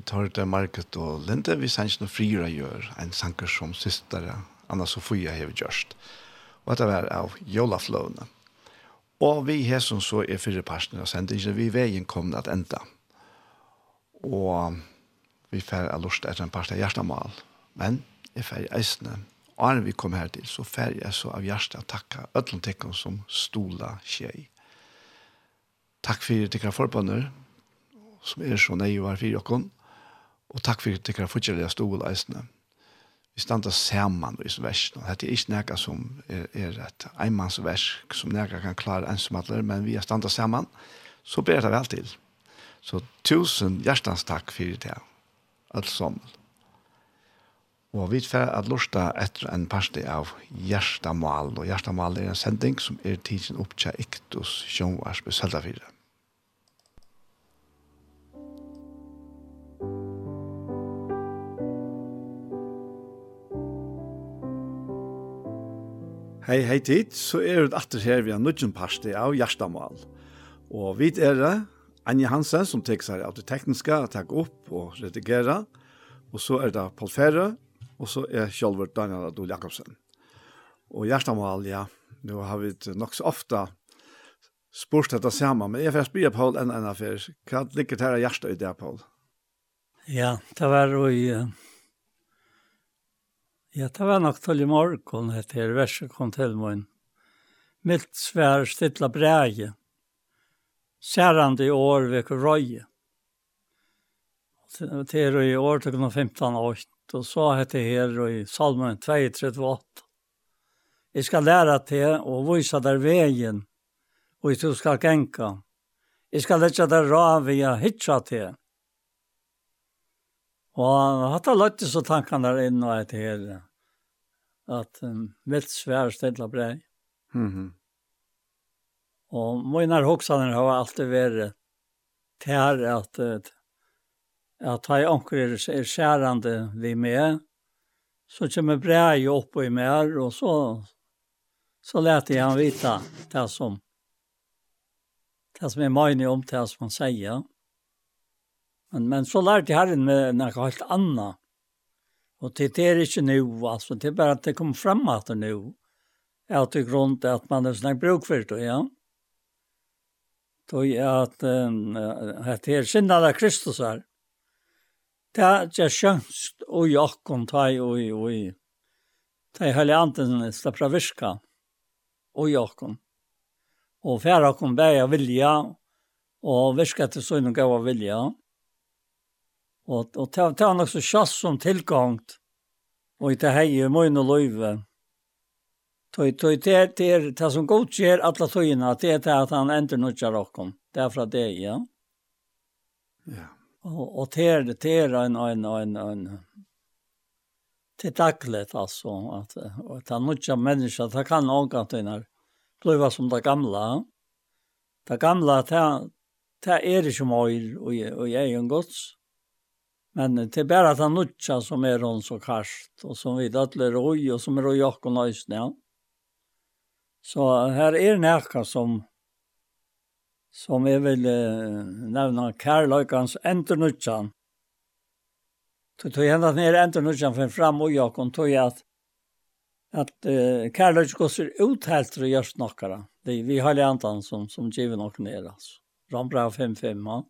vi tar det market og Linde, vi sanns noe frira gjør en sanker som systere Anna Sofia har gjort. Og dette var av Jolaflåne. Og vi har som så er fire personer og av ikke, vi veien kom at enda. Og vi får ha lyst etter en part av hjertemål. Men jeg får eisene. Og når vi kom her til, så får jeg så av hjertet å takke ødlom som stola skjei. Takk for at dere forbundet, som er så nøye var for dere. Og takk for at dere fortsatt er stål eisene. Vi stander sammen i vers. Det er ikke noe som er, er et einmannsverk som noe kan klare ensomadler, men vi er stander sammen, så ber det vel til. Så tusen hjertens takk for det. Alt sammen. Og vi får at lusta etter en parste av Gjerstamal, og Gjerstamal er en sending som er tidsen opptja Iktus Sjønvars på Søltafire. Hei, hei tid, så er det atter her vi har nødgjent parste av Gjerstamal. Og vi er det, Anja Hansen som tek seg av det tekniske, takk opp og redigere. Og så er det Paul Ferre, og så er Kjolver Daniel Adol Jakobsen. Og Gjerstamal, ja, nå har vi nok så ofte spurt dette sammen, men jeg får spørre Paul en annen affær. Hva ligger det her av Gjerstad i det, Paul? Ja, det var jo i... Uh Ja, det var nok til i morgen etter verset kom til min. Milt svær stilla breie, Særande i år vek røye. Til i år til 15 år, og så heter her i salmen 238. Jeg skal lære til å vise deg veien, og du skal genka. Jeg skal letja deg rave jeg hitja til, Og han hadde løtt så tankene der inn og etter her, At um, vilt svær stedla brei. Mm -hmm. Og mine hoksene har alltid vært til her at, at, at jeg anker er skjærende vi med. Så kommer brei opp i mer, og så, så lærte jeg han vite det som, det som er mye om det som han sier. Mm Men, men så lærte herren med noe helt annet. Og det er ikke nå, altså. Det er bare at det kommer frem at det nå. Jeg har til grunn til at man er snakk bruk for det, ja. Tog at um, det er sinnet av Kristus her. Det er ikke skjønst og jakken teg og i og i. Det er hele anden slipper av virka og jakken. Og færre kom bæg av vilja og virka til sånn og gav av vilja. Ja Og, og det, er nok så kjass som tilgangt. Og det hei i møyn og løyve. Det er det, som godt skjer alle tøyene, det er det at han ender noe nødja rokken. Det er fra det, ja. Ja. Og, og det er det er en, en, en, en, Det er daglig, altså, at, at han nødja mennesker, det kan også at det er som det gamle. Det gamle, det, det er ikke mye, og, og jeg er en gods. Men det är bara att han som är hon så karst och som vi alla roj och som är roj och nöjsna. Ja. Så här är näka som som jag vill eh, nämna kärlökans enternutchan. Det tog hända ner enternutchan för fram och jag kom tog att att eh, kärlökans går ut helt och görs några. Det vi har antan som, som givet några ner alltså. Rambra 5-5, ja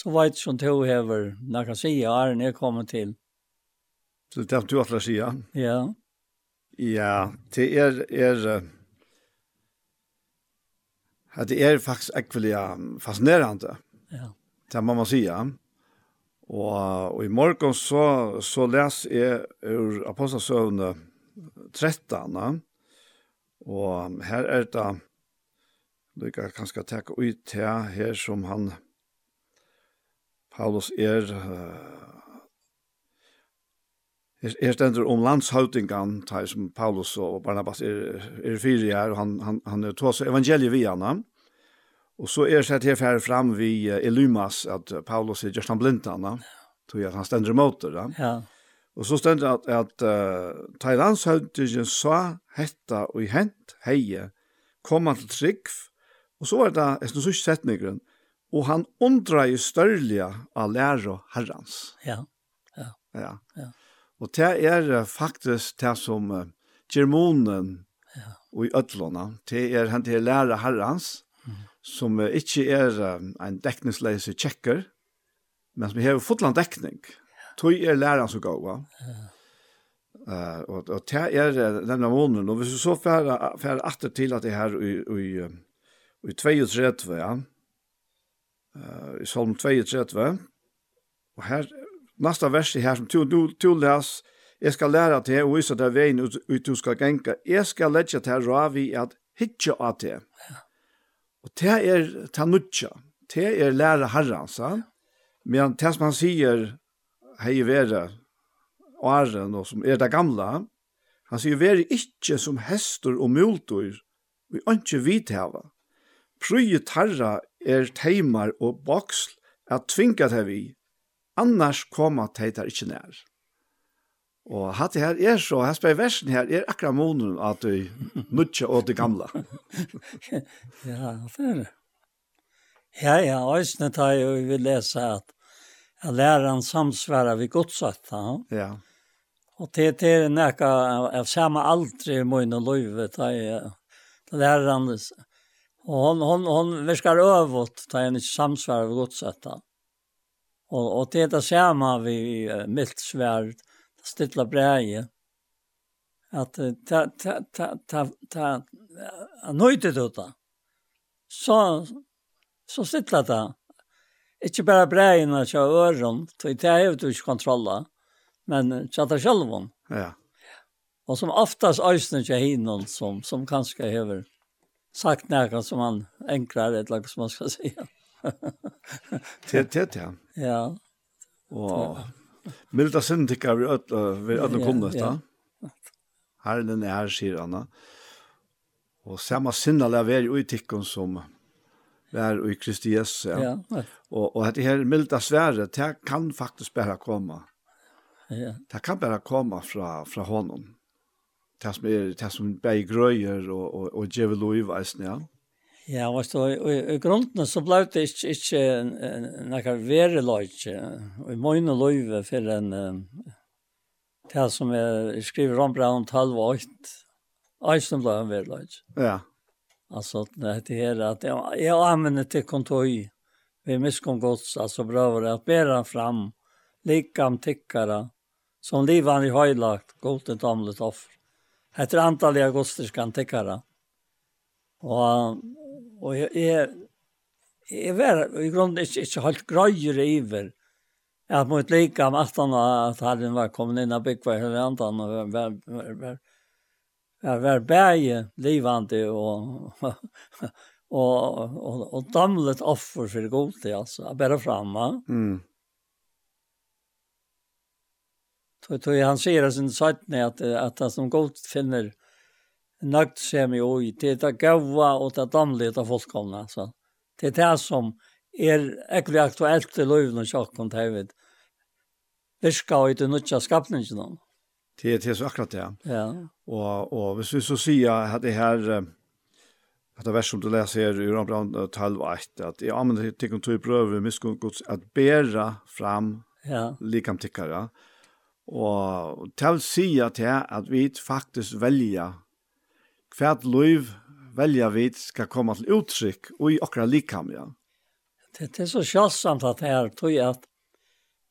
så vet som to hever nakka sia er når jeg kommer til. Så det er du atler sia? Ja. Ja, det er, er, at det er faktisk ekvelig fascinerende. Ja. Det må man sia. Og, og i morgen så, så les jeg ur Apostelsøvne 13, og her er det, du kan kanskje tenke ut her, her som han, Paulus er er, er stendur om landshautingan, tar som Paulus og Barnabas er, er fyri her, og han, han, han er tås evangeliet vi hana. Og så er sett her færre fram vi Elymas, at Paulus er gjørstan blindana, tog at han stendur måter. det. Ja. Og så stendur at, at uh, tar landshautingen sa hetta og hent heie, kom han til trygg, og så var det, jeg synes ikke setningren, og han undrar ju störliga av lära herrans. Ja. Ja. Ja. ja. Og det er faktisk det som uh, germonen ja. og i ødlåna, det er han til læra herrans, mm. som uh, ikke er uh, en dekningsleise tjekker, men som har fotland dekning. Ja. Tøy er læran så gåa. Ja. Uh, og, og det er denne måneden, og hvis vi så færre, færre atter til at det her i, i, i 32, ja, uh, i Salm 32. Og her, nasta verset her som du, du, du les, jeg skal lære til og vise deg veien ut, ut du skal genka. Jeg skal lette til ravi at hitje av til. Og det er tanutja, det er lære herren, herrens, men det som han sier, hei være, åren, og som er det gamla, han sier, vær ikke som hester og multor, vi ønsker vidhava. Prøye tarra er teimar og boksl at tvinga det vi, annars koma teitar ikkje nær. Og hatt det her er så, her spør versen her, er akkurat monen at du nutja og det gamla. <laughs> ja, det er det. Ja, ja, òsne tar jo vi vil lese at jeg lærer han samsvarar vi godsatt, ja. Ja. Og det er nekka av samme aldri i munn og løyve, da læreren Och hon hon hon viskar överåt ta en samsvär över gott sätt. Och och det där samma vi milt svärd stilla bräje. Att ta ta ta ta ta nöjde då. Så så stilla det. Inte bara bräjen och köra öron, tog det här ut ur kontrolla, men tjata själv Ja. Och som oftast ösnen jag hinnan som, som kanske behöver sagt något som han enklare ett lag som man ska säga. <laughs> Te te te. Ja. Och milda syndikar vi öll vi öll kunde Här Herren är sier Anna. Och samma synda lär vi i tikkon som vær i Kristi Jesu. Ja. ja. Og, og dette her milda svære, det kan faktisk bare komme. Ja. Det kan bare komme fra, fra honom det som er det som bæg grøyer og, og, og djevel loiv eisen, ja? Ja, og så, i grunden så ble det ikke, ikke nekka vere og i møyne loive for en det som er skriver om bra 12 og 8. eisen ble en vere. Ja. Alltså det här att jag, jag använder till kontoy vi miskom gods, alltså bröver att bära fram likam tickara som livan i höjlagt, gott ett offer heter antallet augustiska antikare. Og, og jeg, jeg, jeg var i grunden ikke, ikke helt grøyere iver at mot lika om at han at han var kommet inn av byggva i hele andan og var, var, var, var, var, var bæge livande <laughs> og, og, og, og, og damlet offer for god til, altså, bare framme. Mm. För då han ser det sin sättne att at att som gott finner nakt sem i oi, det att gåva och det damlet av folkomna så det er det som är ekvivalent aktuelt i löven och chocken tävit viska ut den nødja skapningen då. Det är det så akkurat det. Ja. Och och hvis vi så sier at det här att det vers som du leser här Rambrand 12.1, at jeg att til å tycker att at bæra att bära fram ja. likam tickare. Og til å si at vi faktisk velger hvert liv velger vi skal komme til uttrykk og i okra likam, ja. Det, det er så sjalsamt at her tog at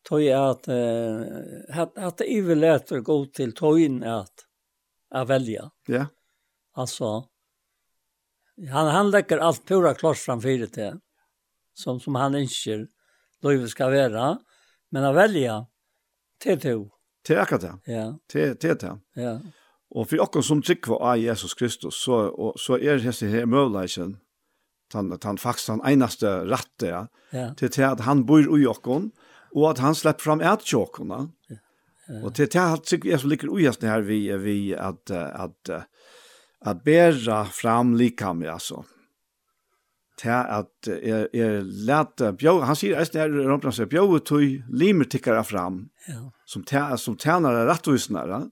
tog at uh, at, at det ikke leter gå til tøyen at at velja. Ja. Altså, han, han legger alt pura klart framfyr til, som, som han ønsker løyve skal være, men å velja til tøyen Det er akkurat det. Ja. Det, det er det. Ja. Og for dere som trykker av Jesus Kristus, så, og, så er det her møvleisen, han, han faktisk den eneste rette, ja. ja. til det at han bor i dere, og at han slipper fram et tjokkene. Ja. Ja. Og til det at jeg som ligger ujestene her, vi, vi at, at, at, at bæra fram likam, altså. Ja til at jeg, jeg lærte bjø, han sier eisen her, Romplan sier, bjø tog limer tikkere fram, ja. som, tæ, som tjener er rettvisnere,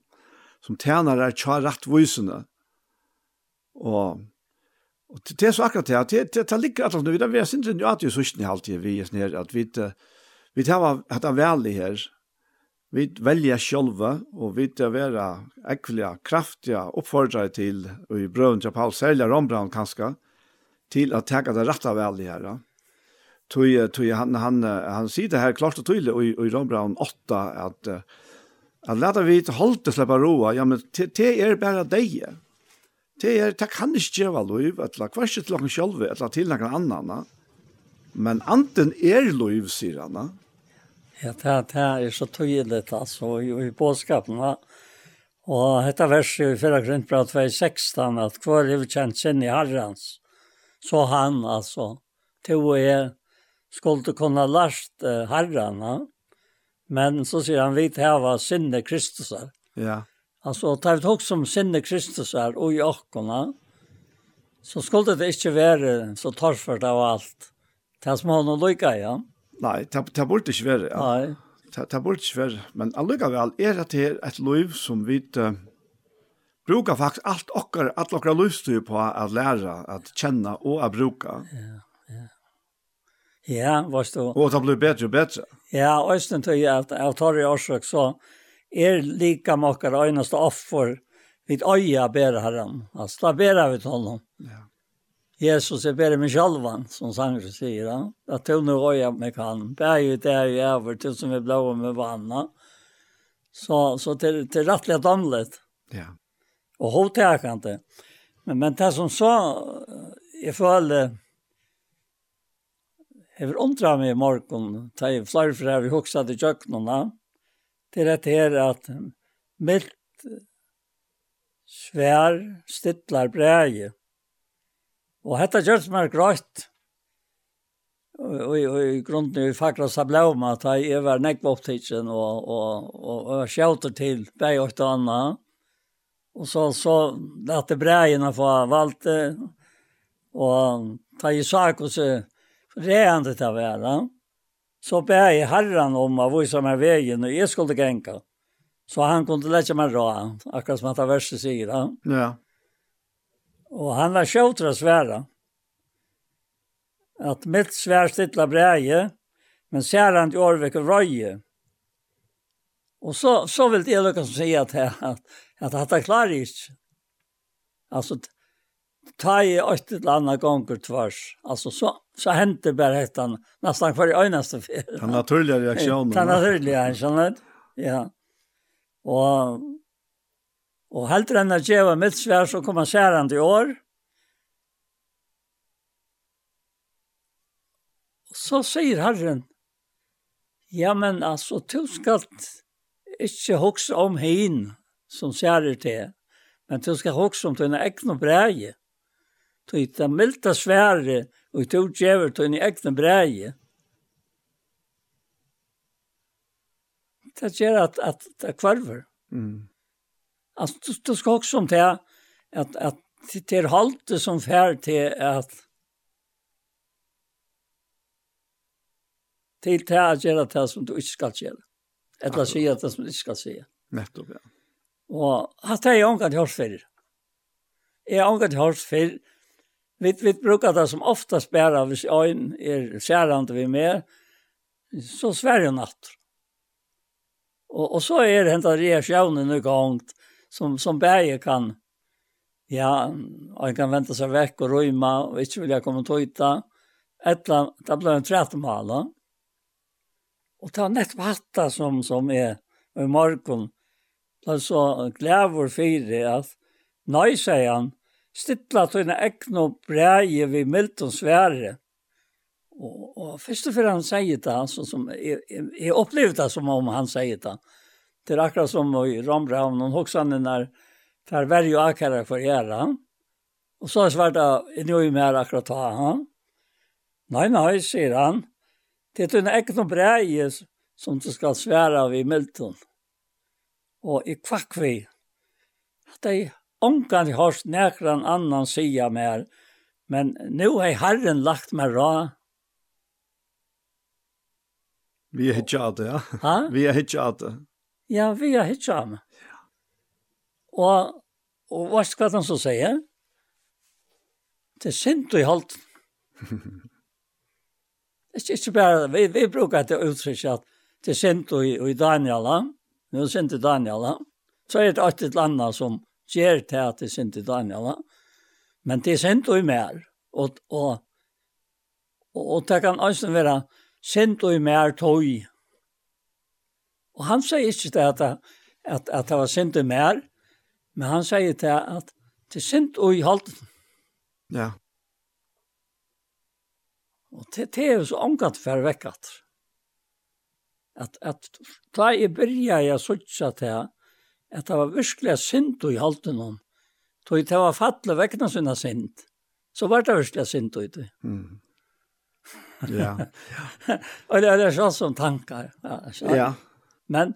som tjener er tja rettvisnere. Og, og det er så akkurat det, det, det, det ligger alt, vi er sindre jo at jo sørsten i halvtid, vi er sånn at vi, vi tar hatt av veldig her, vi velger sjølve, og vi tar være ekvelige, kraftige oppfordrere til, og i brøven til Paul, særlig Rombrand kanskje, til att ta det rätta väl det här. Tui tui han han han sier det her klart og tydelig i, i Ron 8 at, at leta vi til holdt hålla slippe roa. Ja men te er bare deg. Te er, det kan ikke gjøre lov eller att la kvarset till någon själv eller til noen annen. Men anten er lov sier han. Ja, det det er så tydelig, altså, i påskapen. Va? Og dette verset i 4 Korintbrev 2.16, at hver er kjent sin i Herrens, Så han alltså. Det å jag skulle kunna last uh, herrarna. Men så säger han vi til å ha sinne Kristusar. Ja. Alltså tar vi också som sinne Kristusar och i åkorna. Så skulle det inte vara så torfört av allt. Det som har någon lycka, ja. Nej, det, det burde ikke være, Ja. Nej. Det, det burde ikke være, Men alluga er är det här ett liv som vi uh, brukar faktiskt allt och alla och okkar lyster på att lära, att känna och att bruka. Ja, ja. Ja, vad du. Och det blir bättre och bättre. Ja, östen tog jag att jag tar i årsök så är lika många öjnaste offer vid öja bära herren. Alltså där bära vi honom. Ja. Jesus är bära mig självan, som sanger säger. Ja? Att tog nu öja mig kan. Bär ju där i över till som vi blåa med vanna. Så, så till, till rättliga damlet. Ja og hotäkande. Men men det som så, jeg føler, jeg vil undra meg i morgen, ta i flere fra vi hoksa til kjøkkenene, til at her at mildt svær stittlar breie. Og dette gjør gjørs meg grøtt, og i grunden vi fakra seg blau med at jeg var nekva opptidsen og, og, og, og skjauter til beg og anna. Og så så lät det bräjerna få Valter och ta i sak og så rände det där va. Så bär jeg herren om av vise som är vägen och skulle genka. Så han kunde lägga mig rå, akkurat som att det verste sier. Ja. Ja. Och han var sjötra svära. Att mitt svær stittla breie, men särant i Orvik och Röje. Och så så vill det lukke som sier att att att at det klarer ikke. Alltså ta i åt eller landa gånger tvärs. Alltså så så hände bara hettan nästan för önaste fel. Den naturliga reaktionen. Den naturliga reaktionen. Ja. Och och helt den där Jeva med svär så kommer särande till år. Så säger Herren, ja men alltså tuskalt ikke hokse om hin som særer til, men du skal hokse om dine egne breie. Du er det milde svære, og du gjør dine egne breie. Det gjør at, at det kvarver. Mm. Altså, du, du skal hokse om det, at, at det er halte som fær til at til det å gjøre det som du ikke skal gjøre. Eller si at det som ikke skal si. Nettopp, ja. Og hatt har jeg ångat hørt før. Jeg har ångat hørt før. Vi, vi brukar det som oftast bæra hvis øyn er skjærande vi med. så sverre natt. Og, og så er det hentet reaksjonen noe gongt som, som bære kan Ja, og kan vente seg vekk og røyma, og ikke vil jeg komme til å yta. Etla, det ble en trettemål, Og det var nettopp hatta som, som er i morgen. Det er så glæver fire at nøy, sier han, stilla tøyne ekno og breie ved Milton svære. Og, og først og fyrir han sier det, altså, som, jeg, jeg, jeg opplevde det som om han sier det. Det er akkurat som i Rombraun, og hos hoksene når tar verje jo akkurat for gjøre. Og så er svart av, inni og i mer akkurat ta han. Nei, nei, sier han, Det er en egen breie som du skal svære av i Milton. Og i kvakk vi, at jeg omgang har nekran annan sida mer, men nu har Herren lagt meg ra. Vi er hitja av det, ja. Ha? Vi er hitja av det. Ja, vi er hitja av det. Og, og hva skal han så säga? Det er sint og i halten. <laughs> Ikke, ikke bare, vi, vi bruker det uttrykket at det er sint i, i Daniel, nå er sint i Daniel, så er det alltid land som gjør til at det er sint i Daniel, men det er sint i mer, og, og, og, og det kan også være sint i mer tøy. Og han sier ikke det at, at, at det var sint i mer, men han sier til at det er sint i halten. Ja. Og det, det er jo så omgatt for vekkat. At, at da jeg byrja jeg sutsa til at det var virkelig synd i halten om, tog det var fattelig vekkene sina synd, så var det virkelig synd i det. Mm. Ja. <laughs> og det er sånn som tankar. Ja. Ja. Men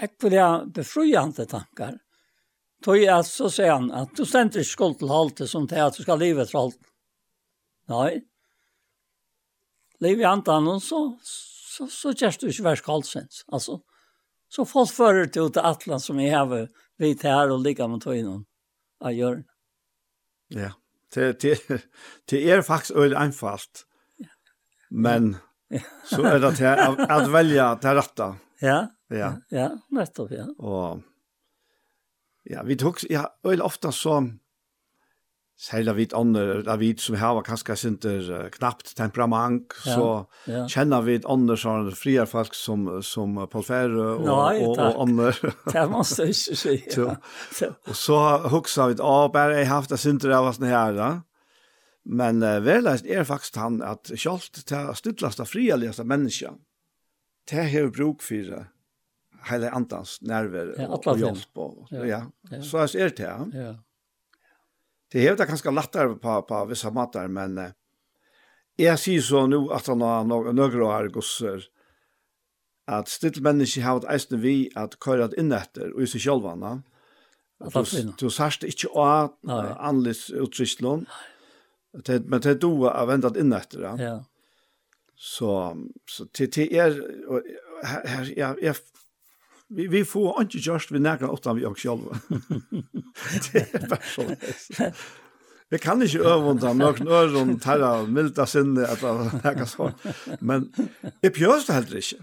jeg vil ha befrujande tankar. Tog jeg så sier han at du stender ikke skuld til halte som til at du skal livet til halte. Nei liv i andan, så, så, så kjørst du ikke verst kaldsens. Altså, så folk fører til til atlan som jeg har vidt her og ligger med tøyene av hjørnet. Ja, det, det, det er faktisk øyelig einfalt, men så er det til at, at velge til rette. Ja, ja, ja, nettopp, ja. Og, ja, vi tok, ja, øyelig ofte så, Særlig av ånder, av vi som har kanskje sin knappt temperament, ja, så ja. kjenner vi ånder som frier folk som, som Paul Ferre og, Nei, og, og ånder. <laughs> det må man ikke si. <laughs> Ja. <laughs> Og så hukser vi, å, bare jeg har haft det sinter av oss her, da. Men uh, verleist er faktisk han at selv til stuttleste, frialigste mennesker, det har bruk for hele antans nerver ja, og og hjelp. Og, ja, ja. ja. Så er det. til, Ja. ja det är det ganska lättare på på vissa matar men eh, jag ser så nu att han har några år gossar att still människor har ett ästen vi att köra in efter och i sig själva va Du sørst ikke å anlis utrystlån, men det er du har ventet inn etter. Ja. Så, så til, til er, her, her, jeg, jeg vi, vi får ikke gjørst vi nærkene åttan vi oss selv. <laughs> det er bare sånn. Vi kan ikke øvende noen øren til å milde sinne eller noe sånt. Men jeg pjøs det heller ikke.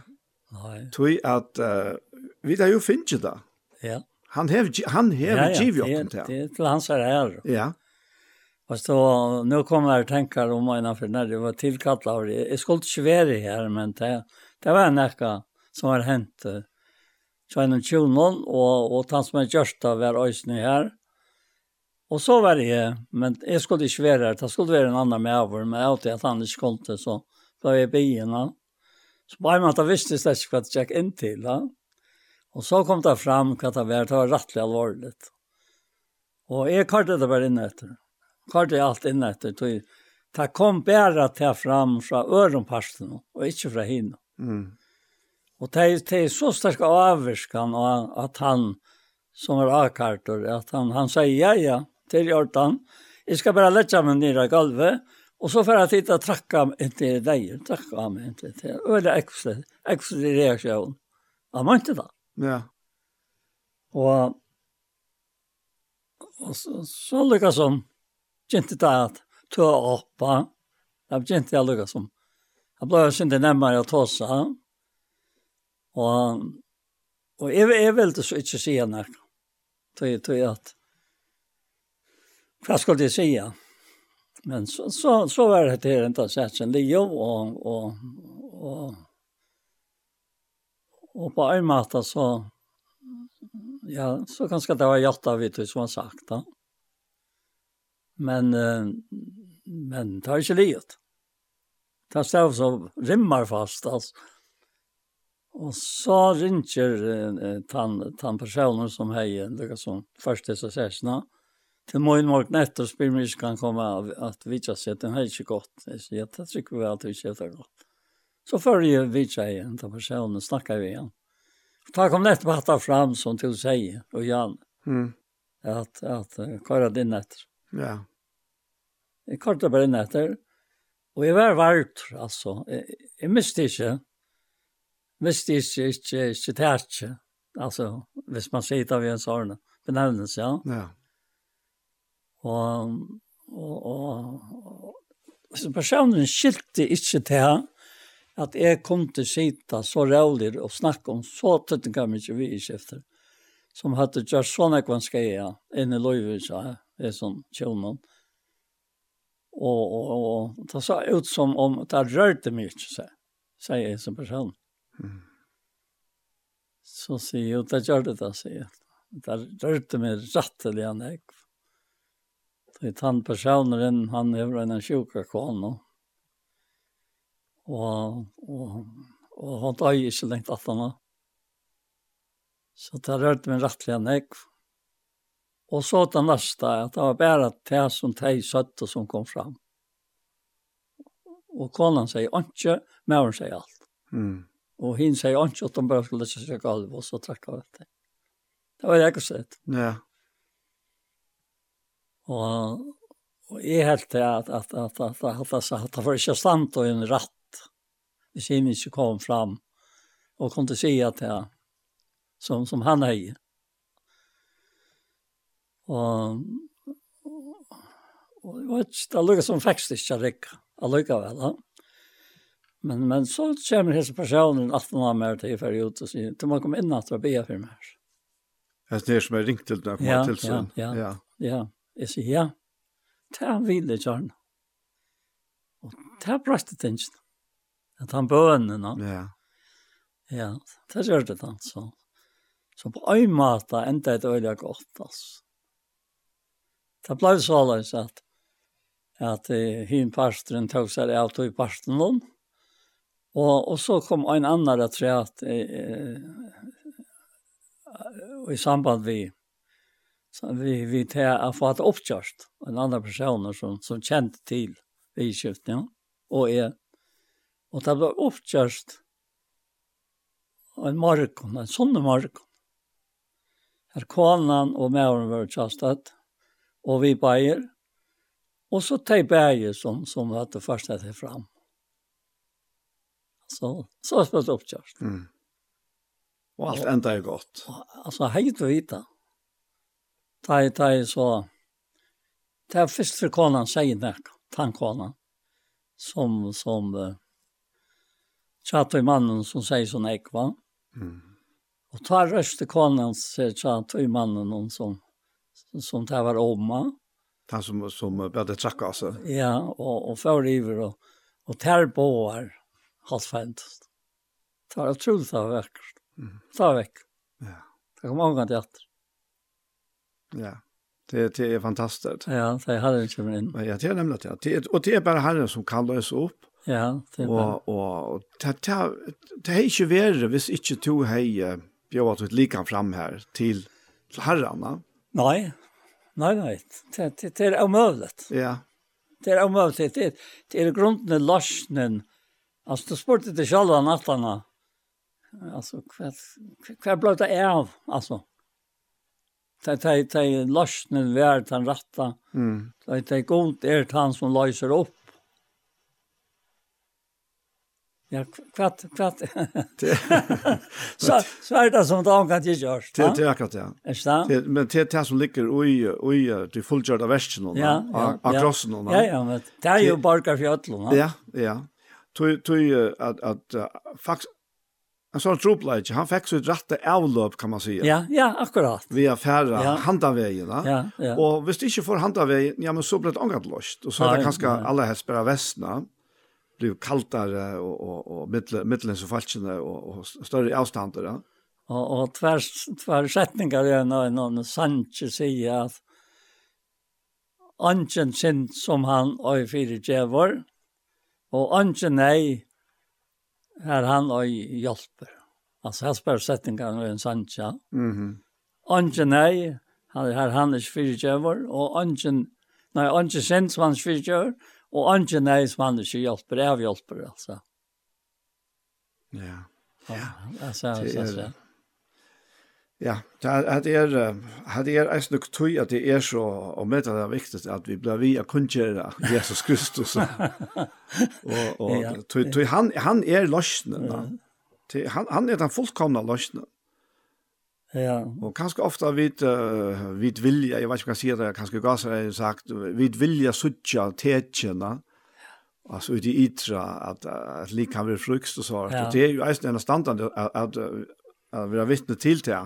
Nei. Tui at uh, vi har jo finnet det. Ja. Han har han har ja, ja. givit det. Det är till hans ära. Ja. Och så nu kommer jag tänka om mina för när det var tillkallat. Jag skulle inte vara här men det det var en näka som har hänt Tjøynen Tjonon, og, og han som er gjørsta var øysene her. Og så var jeg, men jeg skulle ikke være her, det skulle være en annen med over, men jeg alltid at han ikke kom til, så var jeg i henne. Så bare man hadde visst det ikke hva det gikk inn til, da. Og så kom det fram hva det var, det var rettelig alvorlig. Og jeg kartet det bare inn etter. Kartet alt inn etter, tog Det kom bare til fram fra ørenparsten, og ikke fra hinne. Mm. Og det, er, det er så sterk avvirskan at han som er akkartor, at han, han sier ja, ja, til Jordan, jeg skal bare lette meg ned av gulvet, og så får jeg tid til å trakke meg inntil deg, trakke meg inntil deg, og det er ekstra, ekstra reaksjon. Han må ikke da. Ja. Og, og så, så lykkes han, kjente det at tog opp, han kjente jeg lykkes han. Han ble jo synd nemmere å ta seg, Og, og jeg, jeg vil det så ikke si henne, tog, tog at, hva skulle jeg si? Men så, så, så var det her ikke sett sin liv, og, og, og, og på en måte så, ja, så kanskje det var hjertet av det som har sagt da. Men, men det har ikke livet. Det er stav som rimmer fast, altså. Og så ringer eh, tan, tan personen som hei, lukka som først første sessna, til morgen morgen etter spør vi ikke kan komme av at vi ikke har sett den hei ikke godt. Jeg sier, det trykker vi alltid ikke har godt. Så følger vi ikke igjen til personen, snakker vi igjen. Da kom nettopp at hatt fram som til seg, og Jan, mm. at, at uh, hva kåra din etter. Ja. Jeg kårte bare inn etter, og jeg var vart, altså. Jeg, jeg miste ikke, hvis det ikke, ikke, ikke tærtje, altså, hvis man sier det av en sånn benevnelse, ja. Ja. Og, og, og, og så personen skilte ikke til at jeg kom til sitte så rævlig og snakke om så tøttinga mye vi i skifter, som hadde gjort sånne kvanskeier kan inn i løyvis, ja, er sånn kjønnen. Og, og, og, det så ut som om det rørte mye, sier jeg som person. Mm. Så sier jeg, og det gjør det da, sier jeg. Det rørte meg rettelig han jeg. Så jeg tann personen, han er en sjuka kone. Og, og, og han tar ikke lengt at han var. Så det rørte meg rettelig han jeg. Og så det neste, at det var bare det som de søtte som kom fram. Og konen sier ikke, men hun sier alt. Mm. Og hun sier ikke at de bare skulle ikke seg alv, og så trakk av etter. Det var det jeg sett. Ja. Og, og jeg helt til at, at, at, at, at, at, at det var ikke stand og en ratt, hvis hinn ikke kom fram, og kom til å si at det, som, som han heier. Og, og, og, og det lukket som faktisk ikke rikket, allikevel, ja. Men, men så kommer hese personen at han har mer til å ferie ut og sier, til man kommer inn at det er bia for meg. Jeg det som er ringt til deg, ja, til ja, Ja, ja, ja. Jeg sier, ja, det er han det Kjørn. Og det er ta brøste tingene. At han bønene. Ja. Ja, det gjør det han, så. Så på en måte enda et øyelig godt, altså. Det ble så løs at at uh, hin parstren tog seg av tog parsten noen, Och, och så kom en annan att säga att i samband vi så vi vi tar att få ett uppkörst en annan person som som kände till vi köpt ja och är och det var uppkörst en markon en sån markon Her konan og mæren var tjastet, og vi bæger, og så teg bæger som, som hadde først etter fram. Så, så har det oppkjørst. Mm. Og alt enda er godt. Alltså altså, heit og vita. Da er det så... Det er første konan sier det, tannkonan, som, som uh, tjater i mannen som sier sånn ekva. Mm. Og ta røste konan, sier tjater i mannen som, som det var oma. Han som, som började tacka altså. Ja, og, og føriver, og, og ter boar halvt fint. Det var utrolig det var vekk. Mm. Det var vekk. Ja. Det kom många til att. Ja. Det det er fantastisk. Ja, det er herren kommit in. Men jag tror nämligen att det er, og det er bare herren som kan lösa opp. Ja, det är bara. Og, og det det det er ikke verre hvis ikke to hej bjöd ut lika fram her til herrarna. Nei. Nei, nei. Det det det er omöjligt. Ja. Det er omöjligt. Det är grunden i lösningen Altså, du spurte det själva nattene. Altså, hva, hva ble det av alltså. Det det det lösnen värd han rätta. Mm. Det det gott är han som löser opp. Ja, kvart, kvart. <laughs> så, så er det som det omkant jeg gjør. Det det er akkurat, ja. Er det det? Men det er det som ligger i, i de fullgjørte versene, ja, ja, av krossen. Ja, ja, men det er jo borger for ødlene. Ja, ja tog att att faktiskt En sån troplage, han fick så ett rätta avlöp kan man säga. Ja, ja, akkurat. Vi är färra ja. handavägen. Ja, ja. Och visst inte för handavägen, ja men så blir det ångat lost. Och så är det kanske alla helst spela västna. Blev kallare och, och, och mittlen mittle så falskna och, och större avstånd. Ja. Och, och tvärs, tvärsättningar är någon någon Sanchez säger att Anchen sin som han har i fyra djävor Og ikke nei, her han og hjelper. Altså, her spør setningene ved en sannsja. Mm -hmm. Ikke nei, han er han ikke fyrtjøver, og ikke, nei, ikke sint som han er fyrtjøver, og ikke nei som han ikke hjelper, er hjelper, altså. Ja. Ja. Altså, altså, altså. Ja, det er, det er eisen nok tøy at det er så, og med det er viktig at vi blir vi å kunngjøre Jesus Kristus. <laughs> og og ja, tøy, tøy, han, han er løsnen. Ja. Han, han er den fullkomne løsnen. Ja. Og kanskje ofte vid, uh, vid vilja, jeg vet ikke hva jeg sier det, kanskje Gasser har sagt, vid vilja suttja tetjene, altså ut i Itra at, at lik kan være frukst og så. Ja. Og det er jo eisen en standard at, at uh, vi har vittne til det.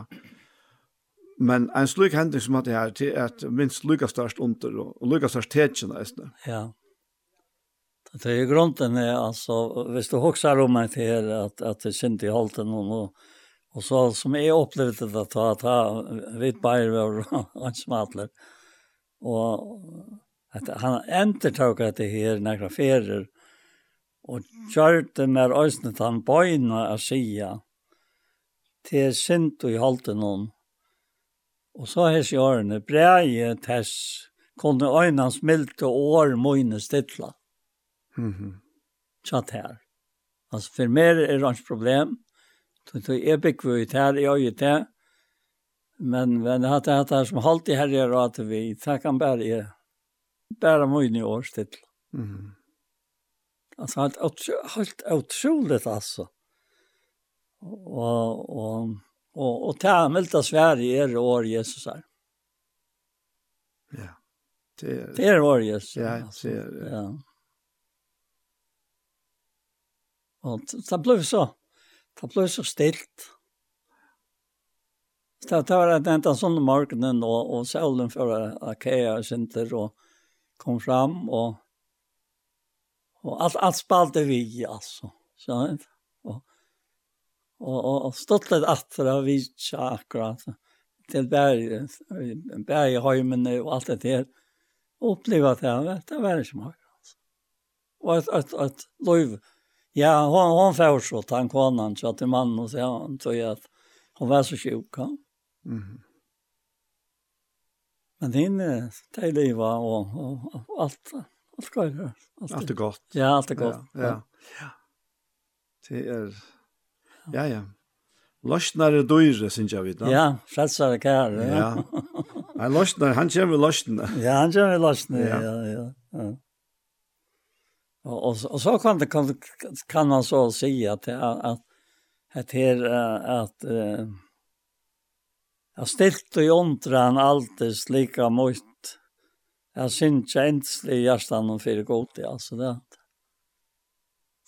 Men en slik hending som hadde her, til at minst lykka størst under, og lykka størst tetsjene, nesten. Ja. Det er grunden är alltså, hvis du hoxar om mig till att, att det synd i halte och, och, och så som jag upplevde det, att ta, ta vitt bajer var ansmatler. Och att at han entertok att det här några ferier, och kjørte med øyne til han bøyna å til sint og i halten hon. Og så hess i årene, breie tess, kunne øynene smilte år mine stilla. Mm -hmm. Tjatt her. Altså, for mer er hans problem. Så jeg bygger ut her, jeg gjør det. Men, men det hatt det som halvt i herre og at vi, det kan bare, bare mine år stilla. Mm -hmm. Alltså helt, helt otroligt alltså og, och och och ta melta Sverige är år Jesus är. Ja. Det det är år Jesus. Ja, det är det. Ja. Och det blev så. Det blev så stilt. Så det var den enda sånne morgenen, og, og solen for Akea Sinter og kom fram og, og alt, alt spalte vi, altså. Så, og, og, og stått litt atter av vitsa akkurat til berghøymene og alt det der. Oppleva det, vet, det var ikke mye. Og et, et, et løyv, ja, hon, hon færsått, han konan, så at mannen og så han tog at hon var så sjuk, ja. Mm -hmm. Men henne, det er livet og, og, og alt, alt går. Alt, alt er godt. Ja, alt er godt. Ja, ja. ja. Det er... Ja, ja. Løsnar er døyre, synes jeg vidt. Ja, frelsar er kær. Ja. Nei, løsnar, han kommer løsnar. Ja, han kommer løsnar, ja, ja. ja. Og, og, og så kan, det, kan, kan man så si at, at, at her, at, uh, at stilt og jondra han alltid lika mot, jeg synes ikke endelig i hjertan om för gott. Alltså det,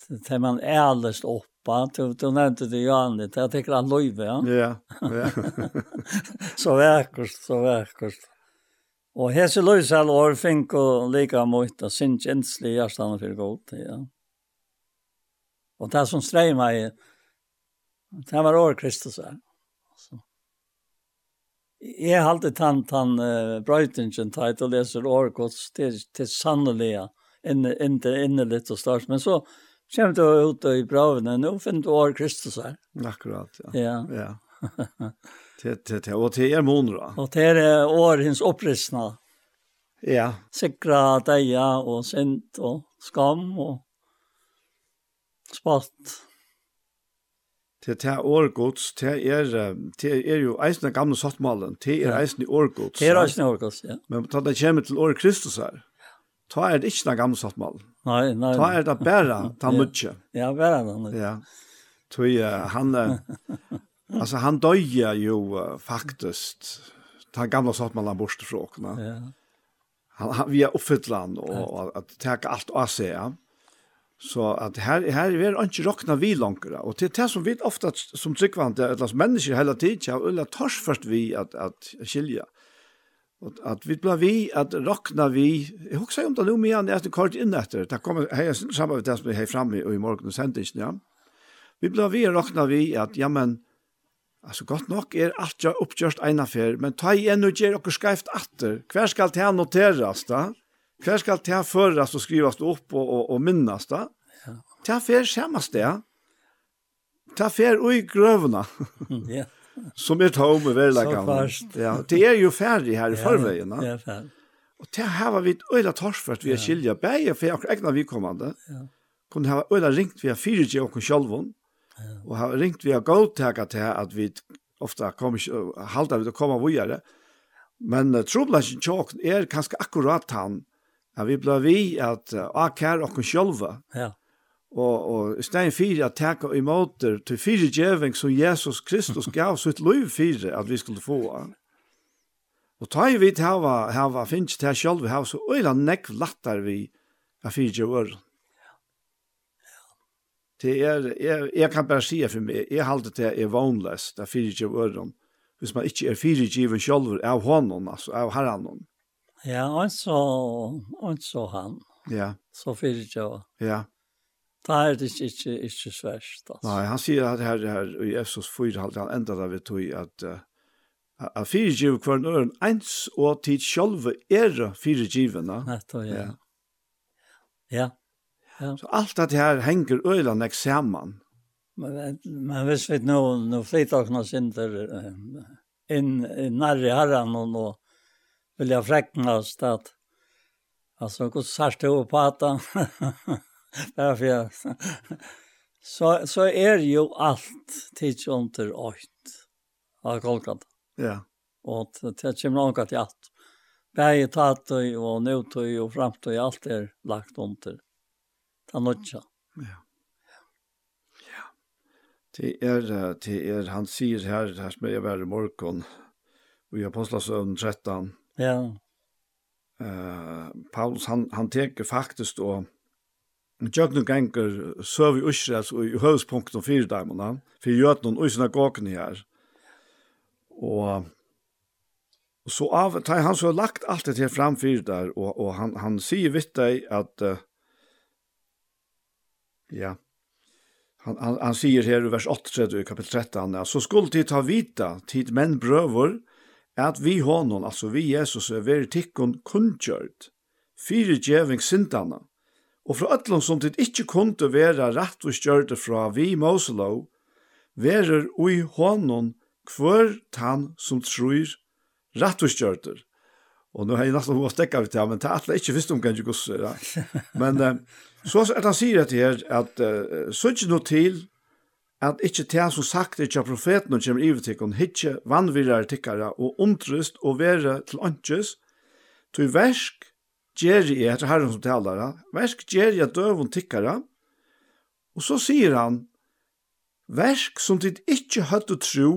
det, det man ærlest opp pappa, du, du nämnde det ju annat, jag tycker han löjde, ja. Ja, ja. <laughs> så verkost, så verkost. Og hese løysel år fink og lika mot og sin kjenslig hjertan for godt, ja. Og det som streg meg, det var år Kristus her. Så. Jeg halte tann, tann uh, brøytingen teit og leser år gods til, til sannelige, inne, inne, inne litt og størst, men så kommer du ut i bravene, nå finner du år Kristus her. Akkurat, ja. Ja. ja. det, det, det, og det er måneder. Og det er år hans oppristna. Ja. Sikra deia og sint og skam og spott. Det er årgods, det er, det er jo eisen av gamle sattmalen, det er eisen i årgods. Det er eisen i årgods, ja. Men da det kommer til år Kristus her, da er det ikke den gamle sattmalen. Nei, nei. Ta er det bare, ta mye. Ja, bare det. Ja. Tui, uh, han, uh, altså han døye jo uh, faktisk, ta gamla satt man la borste fråkna. Ja. Han, han, vi er oppfytland og og at teka alt av seg, ja. Så at her, her er vi ikke råkna vi långt og til det som vi ofta som tryggvante, eller som mennesker hele tiden ja, eller tors først vi at, at skilja. Mm at vi ble vi, at råkna vi, jeg husker om det nå med igjen etter kort inn etter, det kommer jeg her sammen med det som er her framme og i morgen og sender ikke, ja. Vi ble vi, råkna vi, at ja, men, altså godt nok er alt jeg oppgjørst ene fer, men ta igjen og gjør dere skreift atter. Hver skal det noteres da? Hver skal det føres og skrives opp og, og, og minnes da? Ja. Det fer samme sted. Det fer ui grøvene. <laughs> Ja. Som er tog med verleggen. Ja, det er jo ferdig her i ja, forveien. Ja, ferdig. Og det her var vi øyla torsført vi er skilja, bæg for jeg egna vikommande, ja. kunne ha øyla ringt vi er 4G og kun sjolvun, ja. og ha ringt vi er gåtega til at vi ofta kom, halda vi til å komme vujere, men uh, troblasjen tjåk er kanskje akkurat han, at vi ble vi at uh, akkar og kun sjolva, ja. Og, og i stedet for at teka i måter til fire djeving som Jesus Kristus <laughs> gav sitt liv fire at vi skulle få. Og ta i vidt hava, hava finnes til sjálf, hava så øyla nekv lattar vi av fire djeving. Det er, jeg, jeg kan bare si for meg, jeg halte det er er det er fire djeving, hvis man ikke er fire djeving sjálf av hånden, altså av herren. Ja, og så, og så han. Ja. Så fire djeving. Ja. Da er det ikke, ikke ikke svært. Altså. Nei, han sier at her, her i Efsos 4 halvt, han enda da vi tog at uh, at fire giv hver nøren ens og tid sjølve er fire givene. Nettopp, ja. Ja. ja. ja. Så alt det her henger øyland ikke sammen. Men, men hvis vi nå, nå flytakene synder inn nærre herren og nå vil jeg frekne oss at altså, hvordan sørste jeg på at han <laughs> <laughs> Bara för jag. <laughs> Så, så är ju allt tids under åkt. Har kolkat. Ja. Och det kommer något att allt. Bäge tatt och nutöj och framtöj, allt är lagt under. Ta nötja. Ja. Ja. Det är, det är, han säger här, här som jag var i morgon, i Apostlasövn 13. Ja. Uh, Paulus, han, han teker faktiskt och Jöknum gengur söv i Ushres og i høvspunkten fyrir daimona, fyrir jötnum og i synagogen her. Og, og så av, ta, han så har lagt alt det her fram fyrir der, og, og han, han sier vitt deg at, uh, ja, han, han, han sier her i vers 8, i kapitel 13, så skulle tid ta vita, tid menn brøver, at vi honom, altså vi Jesus, er veri tikkun kundkjørt, fyrir djeving sindana, og fra ötlun som tid ikkje kunde vera rett og skjørte fra vi Moselå, verer ui honom kvør tann som trur rett og skjørte. Og nå har jeg nesten hva stekka vi til, men det <laughs> er atle ikkje visst om kan gosse. Ja. Men så er han sier at her, at uh, så ikkje noe til at ikkje det som sagt ikkje av profeten og kommer ivet tikkun, ikkje vannvirrar tikkara og omtrust og vere til åndkjøs, til versk Gjeri er etter herren som talar, versk Gjeri er døvun tikkara, og så sier han, versk som tid ikkje høttu tro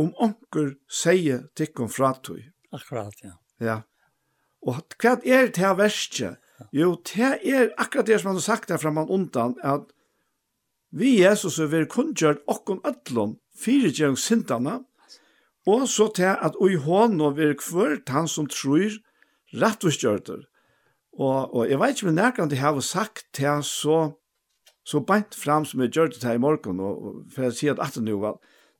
om onker seie tikkum fratøy. Akkurat, ja. Ja. Og hva er det her verskje? Jo, det er akkurat det som han har sagt her framan undan, at vi Jesus er vi kunngjørt okkom fire fyrirgjøring sintana, og så til at ui hånd og vi er han som tror rettvisgjørter, Og, og jeg vet ikke om nærkant jeg har sagt til så, så beint fram som jeg gjør det her i morgen, og, og for jeg sier at at nå, var,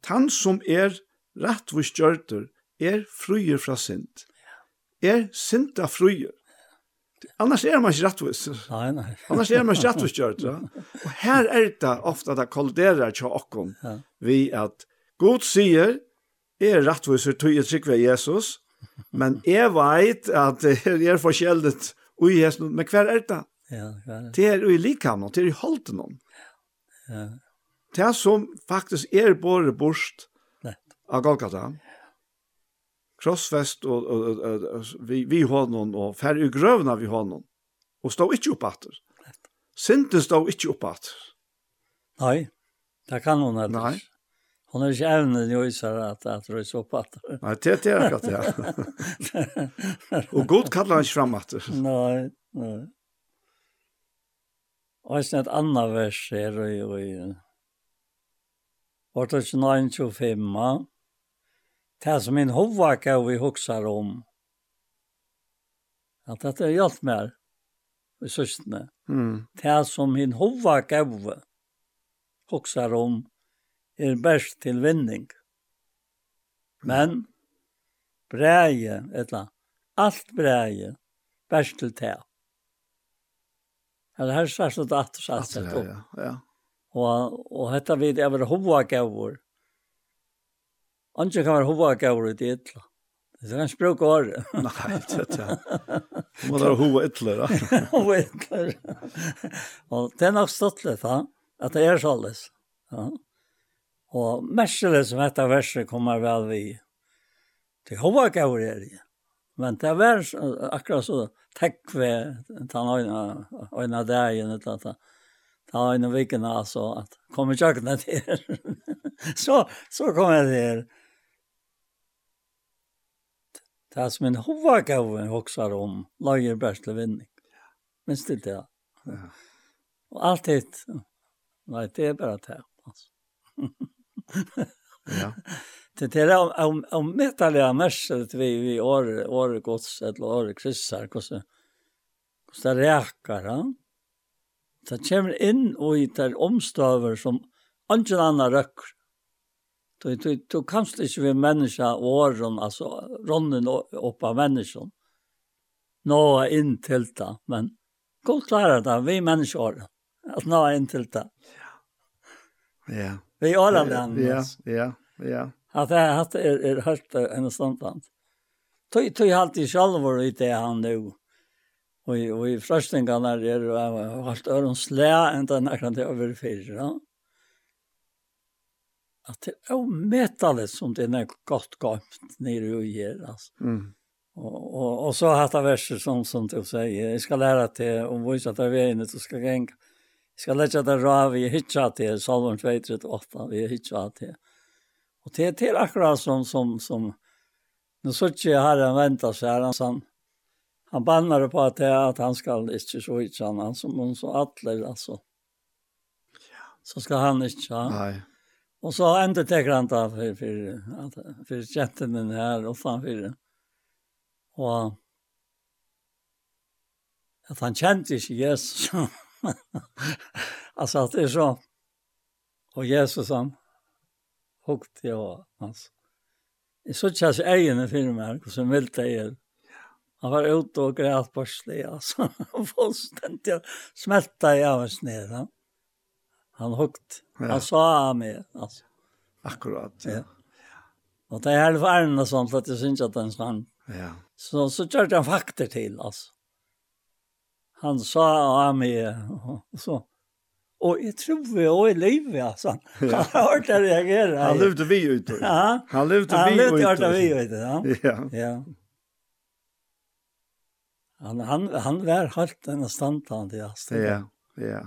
han som er rettvis gjørter, er fruer fra sint. Er sinta fruer. Annars er man ikke rettvis. Nei, nei. <laughs> Annars er man ikke rettvis gjørt, ja. Og her er det ofte at det kolliderer til åkken, ja. vi at <laughs> God sier, er rettvis, tog jeg trykker Jesus, men jeg vet at det er forskjellig og i hesten, men hver er det? Ja, ja. Det er i likhavnen, det er i holden om. Ja. Det er som faktisk er bare borst av Golgata. Krossfest og, og, og, og vi, vi hånden og færre i grøvna vi hånden. Og stå ikke opp atter. Sinten stå ikke opp atter. Nei, det kan hun ellers. Nei hon har inte ämnen i ösar att, att röjsa upp att. Nej, det det er akkurat det. <laughs> og god kallar han inte fram att. nei. nej. Och sen et annet vers här och och och Vart det ikke någon till. Det som min hovvaka vi huxar om. at dette är hjälpt mer. i søstene. Mm. Det som min hovvaka vi huxar om er best til vinning. Men breie, etla, alt breie, best til te. Eller her sørst det at sørst det opp. Ja, ja. Og, og hetta vid er hova gavur. Andre kan være hovedgavur i det etla. Det er ganske bruk år. Nei, det er det. Må da hova ytler. Hova etla. Og det er nok stått litt, da. At det er såles. Ja. Og merselig som dette verset kommer vel vi til hova gav er det. Men det er akkurat så takk ved den øyne dagen, den øyne viken, altså, at kom i kjøkkenet <laughs> her. så, så kom jeg her. Det er som en hova gav om, lager bærsle vinning. Men det det, ja. Og alt hitt, nei, det er bare det, altså. <laughs> ja. Det det är om om metaliga mest att vi vi år år gods eller år kristnar kossa. det räkar han. Så kommer in och i där omstöver som ingen annan rök. Du du du kanst inte vi människa åren alltså ronnen upp av människan. Nå in det, men Gud klarar det, vi människor. Att nå in tilta. Ja. Ja. Vi är alla den. Ja, ja, ja. Att det har är är helt en standard. Tøy tøy halt i sjálvor i det han nu. Och och i fröstingarna är det helt öron slä ända kan till över fyra. Att det är omätligt som det är gott gott nere i här alltså. Mm. Och och och så har det verser som som du säger. Jag ska lära till om vad så att det är inne så ska gänga skal lägga det ra vi hitcha till Salomon 238 vi hitcha till. Och det är till akkurat som som som nu så tjej har han väntat sig här han han bannar på att det att han ska inte så hitcha han som hon så alla alltså. Ja. Så ska han inte. Nej. Och så ända tar han ta för för att för chatten den här och fan för. Och att han kände sig Jesus. <laughs> <laughs> alltså att det är så. Och Jesus han hukt jag hans. I så tjäs egen för mig och så välte jag. Han var ute och grät på sle alltså. <laughs> Och fullständigt jag smälta i av ner. Han, han hukt. Han sa sa mig alltså. Akkurat. Ja. ja. Och det är halva ärna sånt att det syns att den sann. Ja. Så så körde han faktor till alltså han sa av meg, og så, Og jeg tror vi var i livet, altså. Han <laughs> har hørt det reagere. Han levde vi ut. Ja. Han levde vi ut. Han levde vi ut, ja. Ja. Han, han, han var helt denne standtand, ja. Ja, ja.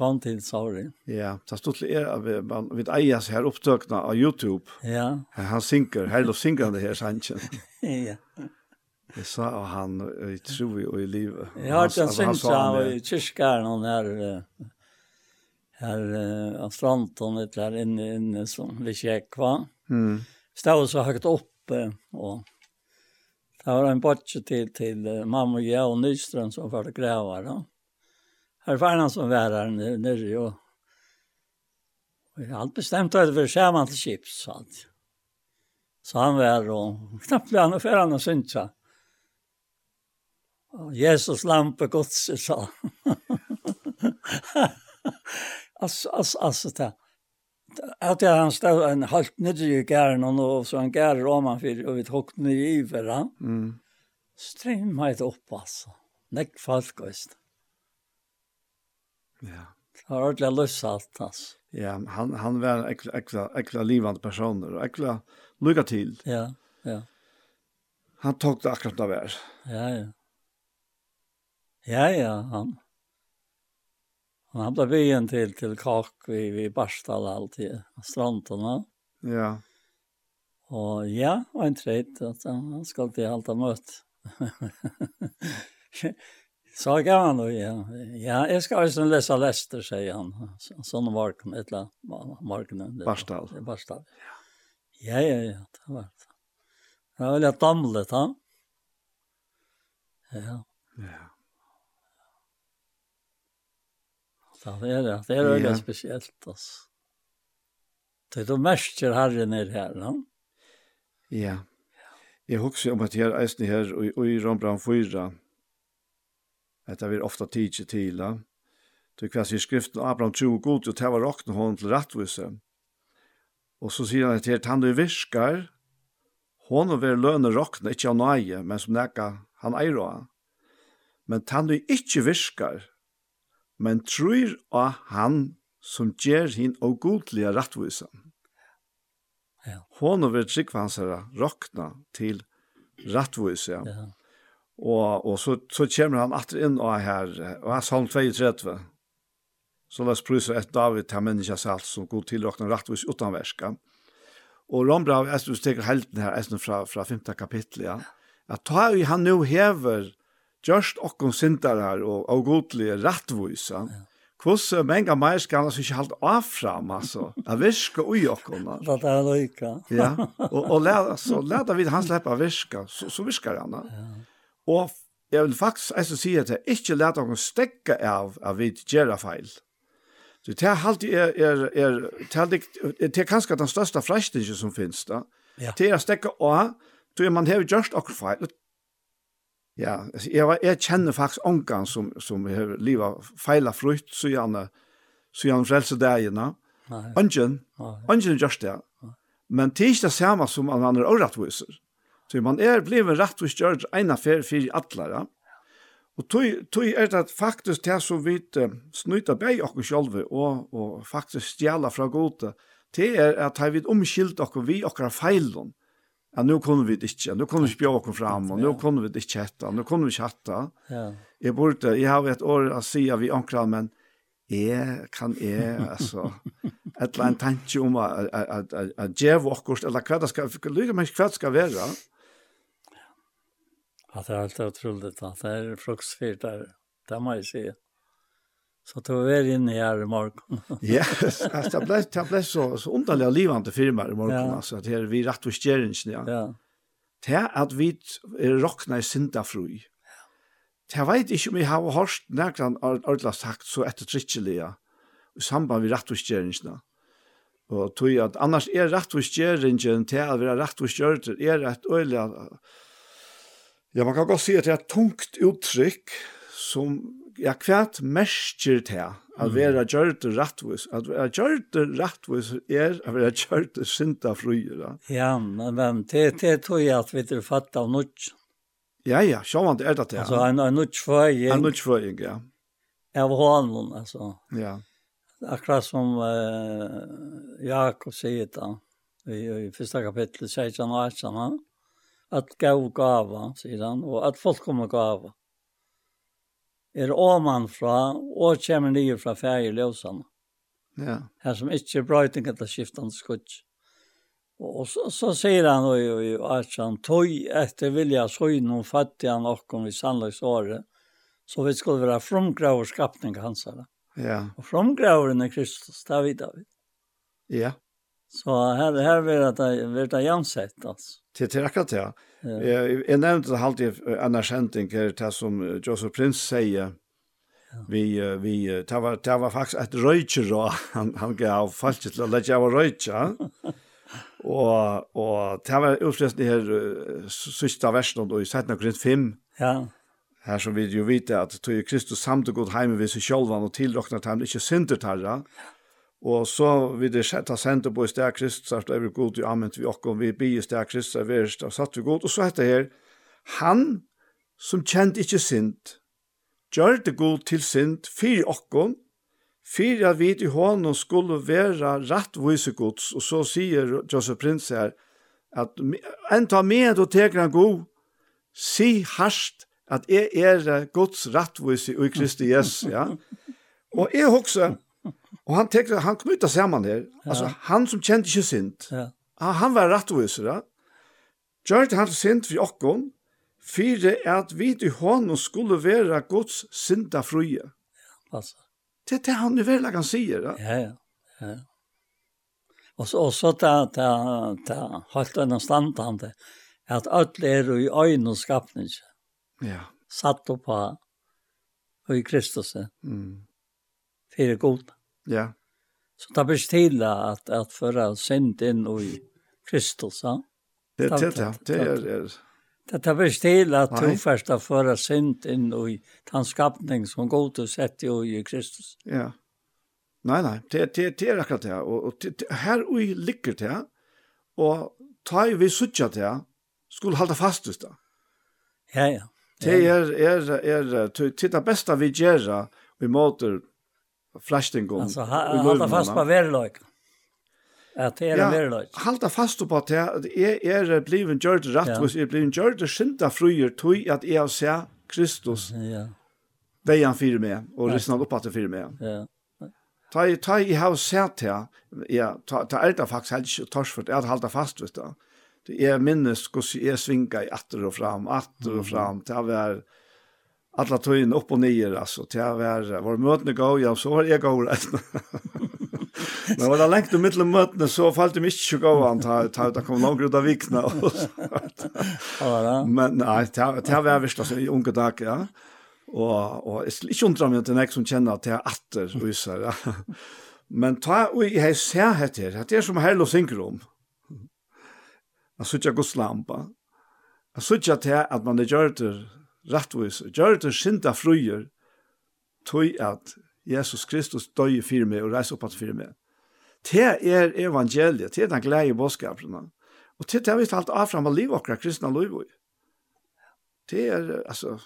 Kom til sorry. Ja, det stod til er at vi seg her opptøkene av YouTube. Ja. Han synker, her og synker han det her sannsyn. <laughs> Ja. Jeg sa og han, jeg tror vi og i livet. Jeg har ikke en syns av han i kyrkaren, han her, her av stranden, litt her inne, inne som vi kjekva. Mm. Stod så høyt oppe, og det var en botje til, til mamma og jeg og Nystrøm som var græva da. Her var han som var her nere, og vi har alt bestemt at vi ser man til kips, alt. Så han var, og knappt ble han og fer han og synsade. Og Jesus lampe Guds sa Alltså, alltså, alltså, det att jag han stod en halt nere i gären och så han gär roman för och vi tog ner i förra. Mm. Strömmade det upp alltså. Näck folk just. Ja. Det har ordentligt löst allt alltså. Ja, han han var äkla äkla, äkla livande personer och äkla lycka till. Ja, ja. Han tog det akkurat där. Ja, ja. Ja, ja, han. Han hade byen till till kak vi vi barstal alltid stranden Ja. Och ja, och en träd att han ska alltid hålla möt. Så <laughs> gav han då, ja. Ja, jag ska också läsa läster, säger han. Sån varken, ett eller varken. Barstal. Barstal. Ja, ja, ja, det var det. Det var väl damlet, han. Ja. Ja. det er det. Det er veldig spesielt, altså. Det er du mestjer herren er her, no? Ja. Jeg husker om at her eisen her, og i Rombrand 4, at det er ofta tidsi til, ja. Du er kvast i skriften Abraham tro og god, og det var råkne hånden til rettvise. Og så sier han at her, han du visker, hon og vil løne råkne, ikke av nøye, men som nekka han eier av. Men han du ikke virkar, men trur av han som ger hin og godlige rattvisa. Ja. Hon og Virgik vansara rokna til rattvisa. Ja. Og, og så, så kommer han atter inn og her, og her salm 32. Så la oss prøysa et David til menneska salt som god tilrokna rattvis utanverska. Og Rombra av Estus teker helten her, Estus fra, fra 5. kapitlet, ja. At ta i han nu hever Just okkon sindar her og avgodlige rattvisa. Ja. Kvoss menga mer skal han ikke holde av fram, altså. Jeg virker ui okkon. Det er det. Ja, og, og lær, så lær vi han slipper viska, så, så viskar han. Ja. Og jeg vil faktisk jeg si at jeg ikke lær okkon stekke av av vi gjør feil. Så det er alltid er, er, er, det er, det er kanskje den største frestingen som finnes da. Ja. Det er å stekke av, så man har just okkon feil. Ja, jeg, var, jeg kjenner faktisk ångan som, som har livet feila frukt, så gjerne, så gjerne frelse dagene. Ången, ången gjør det. Men det er ikke det samme som man er åretviser. Så man er blevet rettvis gjørt en för for alle. Og tog, tog er det faktisk det som vi snyter bei oss selv og, og faktisk stjæler fra gode, det er at vi omskilt oss vi okkara feilen ja, nu kunne vi det ikke, nu kunne vi ikke bjøre oss fram, og nu kunne vi det ikke hette, nu kunne vi ikke hette. Ja. Jeg burde, jeg har et år å si av vi ankra, men jeg kan jeg, altså, et eller annet tanke om at, at, at, at, å gjøre oss, eller hva det skal, lykke meg hva det skal være. Ja, det er helt utrolig, det er flokksfyrt der, det må jeg si. Ja. Så <laughs> det var väl inne her i morgen. ja, alltså det ble, det ble så, så underlig og livende firmar i morgen, Ja. altså, at her, vi rätt och stjärnsen, ja. Ja. Det at vi er råkna i sintafrui. Det vet ikke om vi har hørt nærkene ordentlig sagt så ettertrykkelig, ja, i samband med rett Og tog at annars er rett og rettvisgjøringen til å være rettvisgjøret er et øyelig Ja, man kan godt si at det er et tungt uttrykk som ja, kvært mersker til at vera gjørt rattvis. At vera gjørt rattvis er at vera gjørt sinta frøyra. Ja, men, men det, det tror jeg at vi er fatt av nudj. Ja, ja, sjåvant er det det. Altså, en, en nudjfrøying. En nudjfrøying, ja. Av hånden, altså. Ja. Akkurat som uh, Jakob sier da, i, i første kapittel, 16 og 18, at gav gava, sier han, og at folk kommer gava er omanfra og kommer nye fra færger løsene. Ja. Her som ikke er brøyting etter skiftende skudg. Og så, så sier han jo i, at han «Tøy etter vilja søgn om fattige nokon i sannlagsåret, så vi skulle være fromgraver skapning hans her. Ja. Og fromgraveren er Kristus, det vet vi. Ja. Så her, her vil det blir det jämnsett alltså. til till akkurat det. Jeg, jeg nevnte det alltid annars skämting det som Joseph Prince säger. Vi vi det var det var faktisk et röjtje då han han gav fallet til å lägga av röjtje. og, og det var uppsläst det här sista versen og i 17 Korint 5. Ja. her som vi jo vite at tog Kristus samt og god hem vid sjølvan og och til ham, ikke synder tarra. Ja Og så vil det sette har på i sted Kristus, så er vi god, vi anvendt vi okkom, vi bi i sted Kristus, så er vi satt vi god. Og så heter det her, han som kjent ikke synd, gjør det god til synd, fyr okkom, fyr at vi i hånden skulle være rettvise gods. Og så sier Joseph Prince her, at en tar med og teker han god, si harst at jeg er gods rettvise i Kristi <laughs> Jesus, ja. Og jeg husker, Og han tenker, han kom ut av samman där. Ja. Han som kjente ikke sint. Ja. Han var rättvisare. Ja. det han sint for okkon, fire er at vi til hånden skulle være Guds sinta fruje. Ja, altså. Det er det han i verden kan si, Da. Ja, ja. ja. Og så og så det, det, det holdt en stand han det, at alle er i øynene skapning. Ja. Satt opp av, og i Kristus. Mm. Fire godene. Ja. Så det blir stilla att, att föra synd in i Kristus. Ja? Det, det, det, det, er Det tar vi stil at du først har føra synd inn i den skapning som god til sett jo i Kristus. Ja. Nei, nei, det, det, det er akkurat det. Og, og det, her ui ligger det, og ta vi suttja det, skulle halda fast ut det. Ja, ja. Det er, er, er, er, det beste vi gjør, vi måter flashtingum. Alltså hålla fast på verlöjk. Att det är en verlöjk. Hålla fast på att det är är bliven gjort rätt och är bliven gjort synda fröjer tog att jag ser Kristus. Ja. Vejan för mig och lyssnar upp att det för mig. Ja. Ta i ta i har sett här. Ja, ta ta älta faktiskt helt tors för att hålla fast vet du. Det är minnes hur jag svinga i åter och fram, åter och fram. Det har varit alla tøyen opp og nyer, altså, til å være, var møtene gå, ja, så var jeg gå rett. Men var det lengt om mittel møtene, så falt de ikke gå an, ta, ta ut, kom langt ut av vikna. Men nei, til å være vist, altså, i unge dag, ja. Og, og jeg skal ikke undre meg til nek som kjenner at jeg er atter, viser, ja. Men ta, og jeg ser hette her, det er som herlig å synge om. Jeg synes ikke jeg går. Jeg synes ikke at man er gjør det, rattvis, gjør det sinda fruer, tog at Jesus Kristus døy i fire meg og reis opp at fire meg. Det er evangeliet, det er den glede bådskapen. Og det er vi talt av frem av liv okra kristna liv. Det er, altså...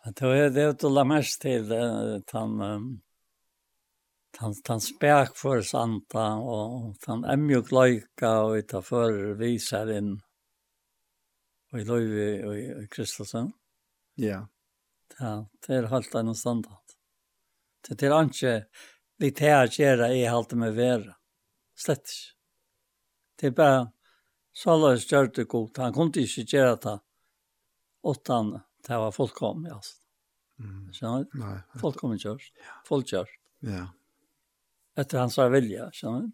Det er det du la mest til, den, den, den spek for santa, og den emjuk loika, og utenfor viser inn, og i liv i Kristusen. Ja. Ja, det er halt enn standard. Det till anke lite här gjøre i halt med vera. Slett. ikke. Det er bare så alla det godt. Han kunne ikke gjøre det åttan det var fullkom, ja. Mm. Så nej, fullkom kör. Full kör. Ja. Etter hans vilja, du?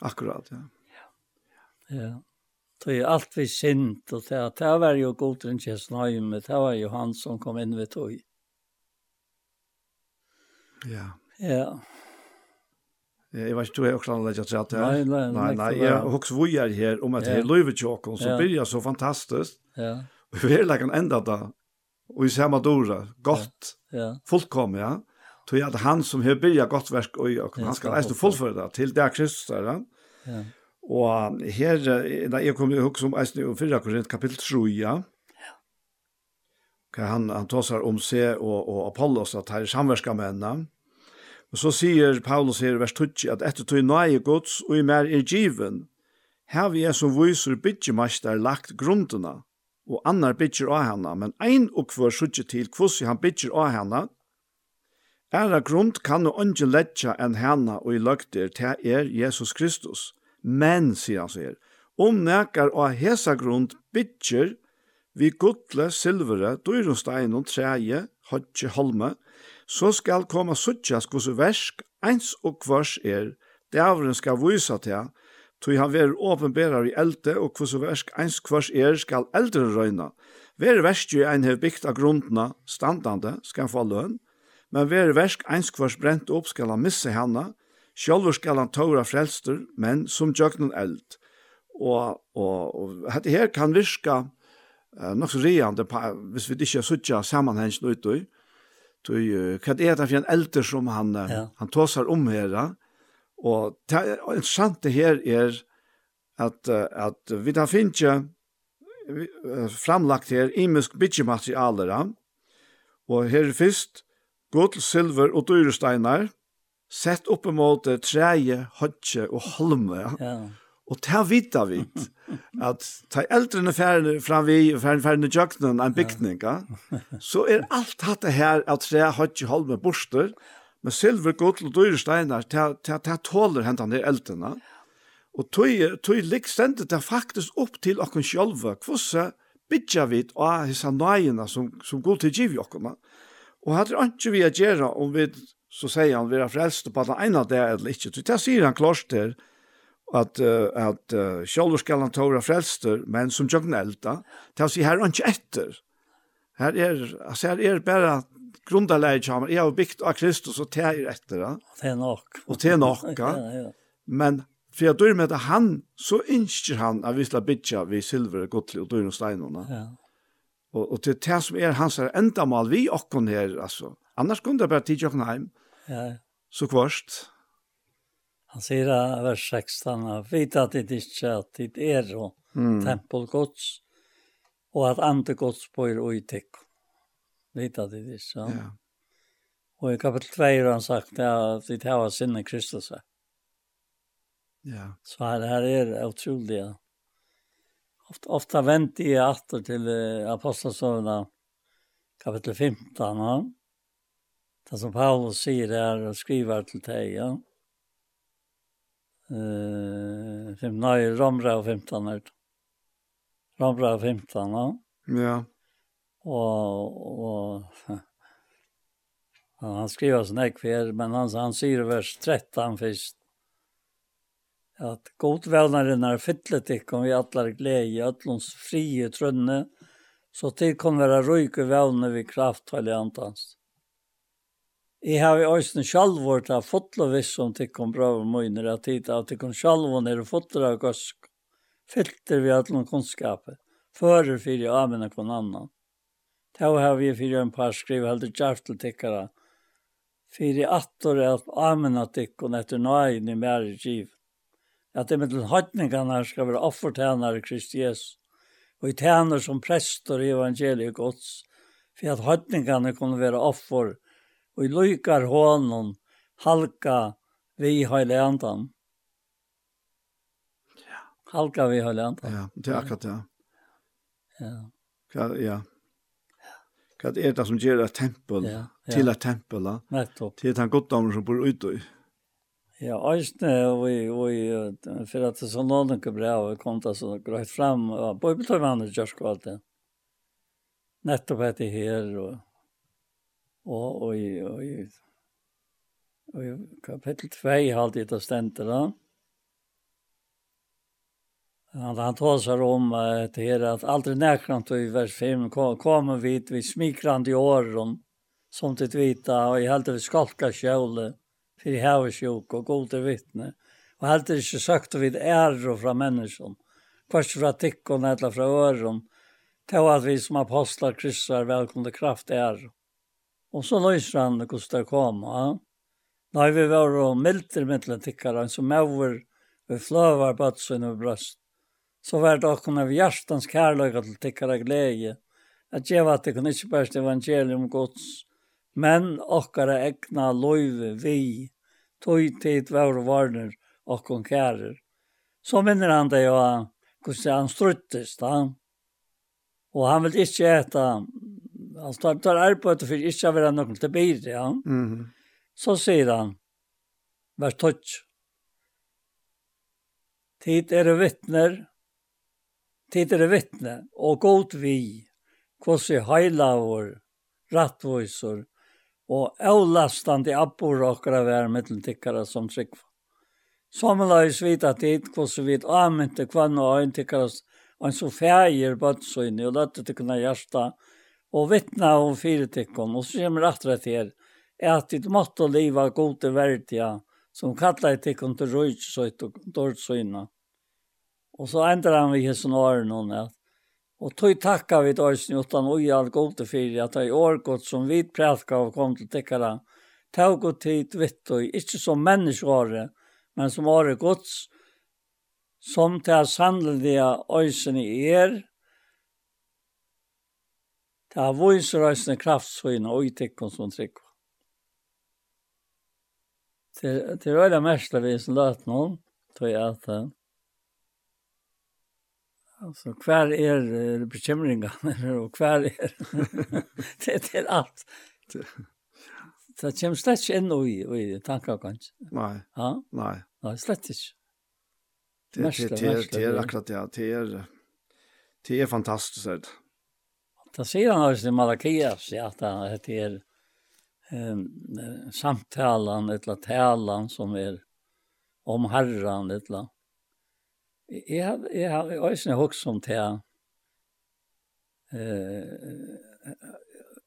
Akkurat, ja. Ja. Ja tog ju allt vi sint och det det var ju godren Kjellsnöjm, det var ju han som kom in vid tog. Ja. Ja. Jag vet inte du jag också har läggat sig att det här. Nej, nej, nej. Jag också vojar här om att det är Lövetjocken som blir så fantastiskt. Ja. Och vi är läggen ända där. Och i samma dora. Gott. Ja. Fullkommen, ja. Tog jag han som har börjat gott verk och han ska läsa fullföra det till det här kristus Ja. Og her, da jeg kom til å huske om eisen i fyrra korint kapittel 3, ja. Okay, han, han seg om se og, og Apollos at her er samverska mennene. Og så sier Paulus her i vers 20 at etter tog nøye gods og i mer er given, her vi er som viser bytjemaster lagt grunderna, og annar bytjer av henne, men ein og hver sutje til hvordan han bytjer av henne, Æra grund kan og ønge letja enn henne og i løgter til er Jesus Kristus. Men, sier han så her, om nekar og hesa grund bytjer vi guttle, silvere, dyrunstein og treje, hodje, holme, så skal koma suttjas hos versk, eins og kvars er, dævren skal vysa til, tog han ver åpenberar i elde, og hos versk eins kvars er skal eldre røyna. Ver versk jo ein hev bygd av grundna, standande, skal han få løn, men ver versk eins kvars brent opp skal han misse henne, Sjálvur skal han tåra frelster, men som jøgnen eld. Og, og, og dette her kan virka uh, nok så reande, hvis vi ikke sutja sammanhengen ut i, Tøy, hva er det for en eldre som han, ja. han tåsar om her? Og det er interessant det her er at, at vi da finner framlagt her imisk byggematerialer. Og her er først, gott silver og dyresteinar, sett opp mot treje, hodje og holme. Ja. Og det vita vi at ta eldrene færene fram vi, færene færene jøkkenen en bygning, ja. så er alt hatt det her av tre hodje holme borster, med silver, gott og dyresteinar, det tåler hentan der eldrene. Og tog, tog likstendet det faktisk opp til okken sjølve, hvordan bidja vi av hissa nøyene som, som går til giv i okken. Og hadde ikke vi å gjøre om vi så sier han, vi er frelst på den ene det eller ikke. Så det sier han klart til, at, uh, at uh, sjálfur skal han tåra frelster, men som jøgn elda, til å si her er ikke etter. Her er, altså her er bare grunderleid sammen, jeg har bygd av Kristus og til er etter. Og til nok. Og til nok, ja. Men for jeg dør med det han, så ønsker han at vi skal bygge vi silver, godtlig og dør og steinene. Ja. Og, og til det som er hans endamal vi okken her, altså. Annars kunne det bare tidjøkken heim. Ja Ja. Så kvarst. Han sier i vers 16, «Vita at det ikke at det er og mm. tempelgods, og at andre gods bor i tikk. Vita at det ikke. Ja. Og i kapitel 2 har han sagt at det her var sinne Kristus. Ja. Så her, her er det utrolig. Ja. Oft, ofta venter jeg etter til apostelsøvnene, kapitel 15, ja Det som Paulus sier her og skriver til deg, ja. Uh, fem, nei, Romra og 15, her. Romra og 15, ja. Ja. Og, og <laughs> ja, han skriver sånn jeg kvar, men han, han sier i vers 13 først, at godvevnaren er fytlet ikke om vi atler glede i atlons frie trønne, så til kan være røyke velne vi kraft, høylig antast. Jeg har jo også sjalvår til fotle viss om tikkum brøver møyner av tid, at tikkum sjalvor nere fotle av gøsk. filter vi alle kunnskapet, fører fyrir og kon annan. Tau har vi fyrir en par skriv heldur kjart til tikkara, fyrir attor er amina tikkum etter nøyen i mer giv. At det med den høytningarna skal være offertænare Kristi Jesus, og i tjener som prester i evangeliet gods, for at høytningene kunne være offer og i lykar hånden halka vi høyle andan. Ja. Halka vi høyle andan. Ja, det er akkurat det. Ja. Ja, ja. Hva er det som gjør et tempel ja, ja. til et tempel? Nettopp. Til den goddommer som bor ute i. Ja, eisne, vi, vi, for at det er så noen ikke bra, vi kom til så greit frem, og bøybetøyvannet gjør skvalte. Nettopp etter her, og Og, og, og, og, i kapittel 2 halvt det stendet da. Han, han tåsar om uh, det her att aldrig närkrant i vers 5 kommer vi vid smikrande åren som til vita och i helt vi skalka kjole för i häversjuk och gode vittne. Och helt ikke søkt sökt vid äror från människan. Kvart fra tikkene eller fra øren, til at vi som apostlar kryssar velkomne kraft er. Og så løser han hvordan det kom. Ja. Da vi var og milder mittelen tikkere, så møver vi fløver på et sønne brøst. Så var det også av hjertens kærløyga til tikkere glede, at jeg var at det kunne ikke bare evangelium gods, men okkara egna løyve vi, tog tid var og varner åkken kærer. Så minner han det jo, hvordan han struttes da. Og han vil ikke eta han står tar arbeid for ikke å være noen til bedre, ja. Mm -hmm. Så sier han, vær tøtt. Tid er det vittner, tid er det vittne, og godt vi, hvordan heilavår, rattvoiser, og avlastande appor okkara vær mittel tikkara som trykker. Som la oss vita tid, hvordan vi avmynte kvann og øyn tikkara, og en så fægir bøttsøyne, og løtte til kunne hjersta, og og vittna om fire fyretikken, og så kommer rett rett her, er at ditt måtte liva liv god til verdia, som kallar et tikkun til rujtsøyt og dårtsøyna. Og så endrar han vi hesson åren hon at, og tog takka vi dårsen utan ui all god til fyrir, at det er årgått som vi prætka og kom til tikkara, tog og tid vitt og ikke som menneskåre, men som åre gods, som til sannlelige øysene i er, Det har viser reisende kraftsøyne og i tikkene som trykker. Til, til veldig mest av vi som løter noen, tror jeg at det Alltså kvar är er bekymringarna <laughs> och kvar är det <laughs> är allt. Det kommer slett ikke inn i, i tanker, kanskje. Nei. Ja? Nei. Nei, slett ikke. Det, det, det, det, det er akkurat det. Det er, det er fantastisk, det. Da sier han også til Malakias, ja, at han heter um, samtalen, et eller talan som er om herran, etla. Jeg har, jeg har også hørt om det. uh,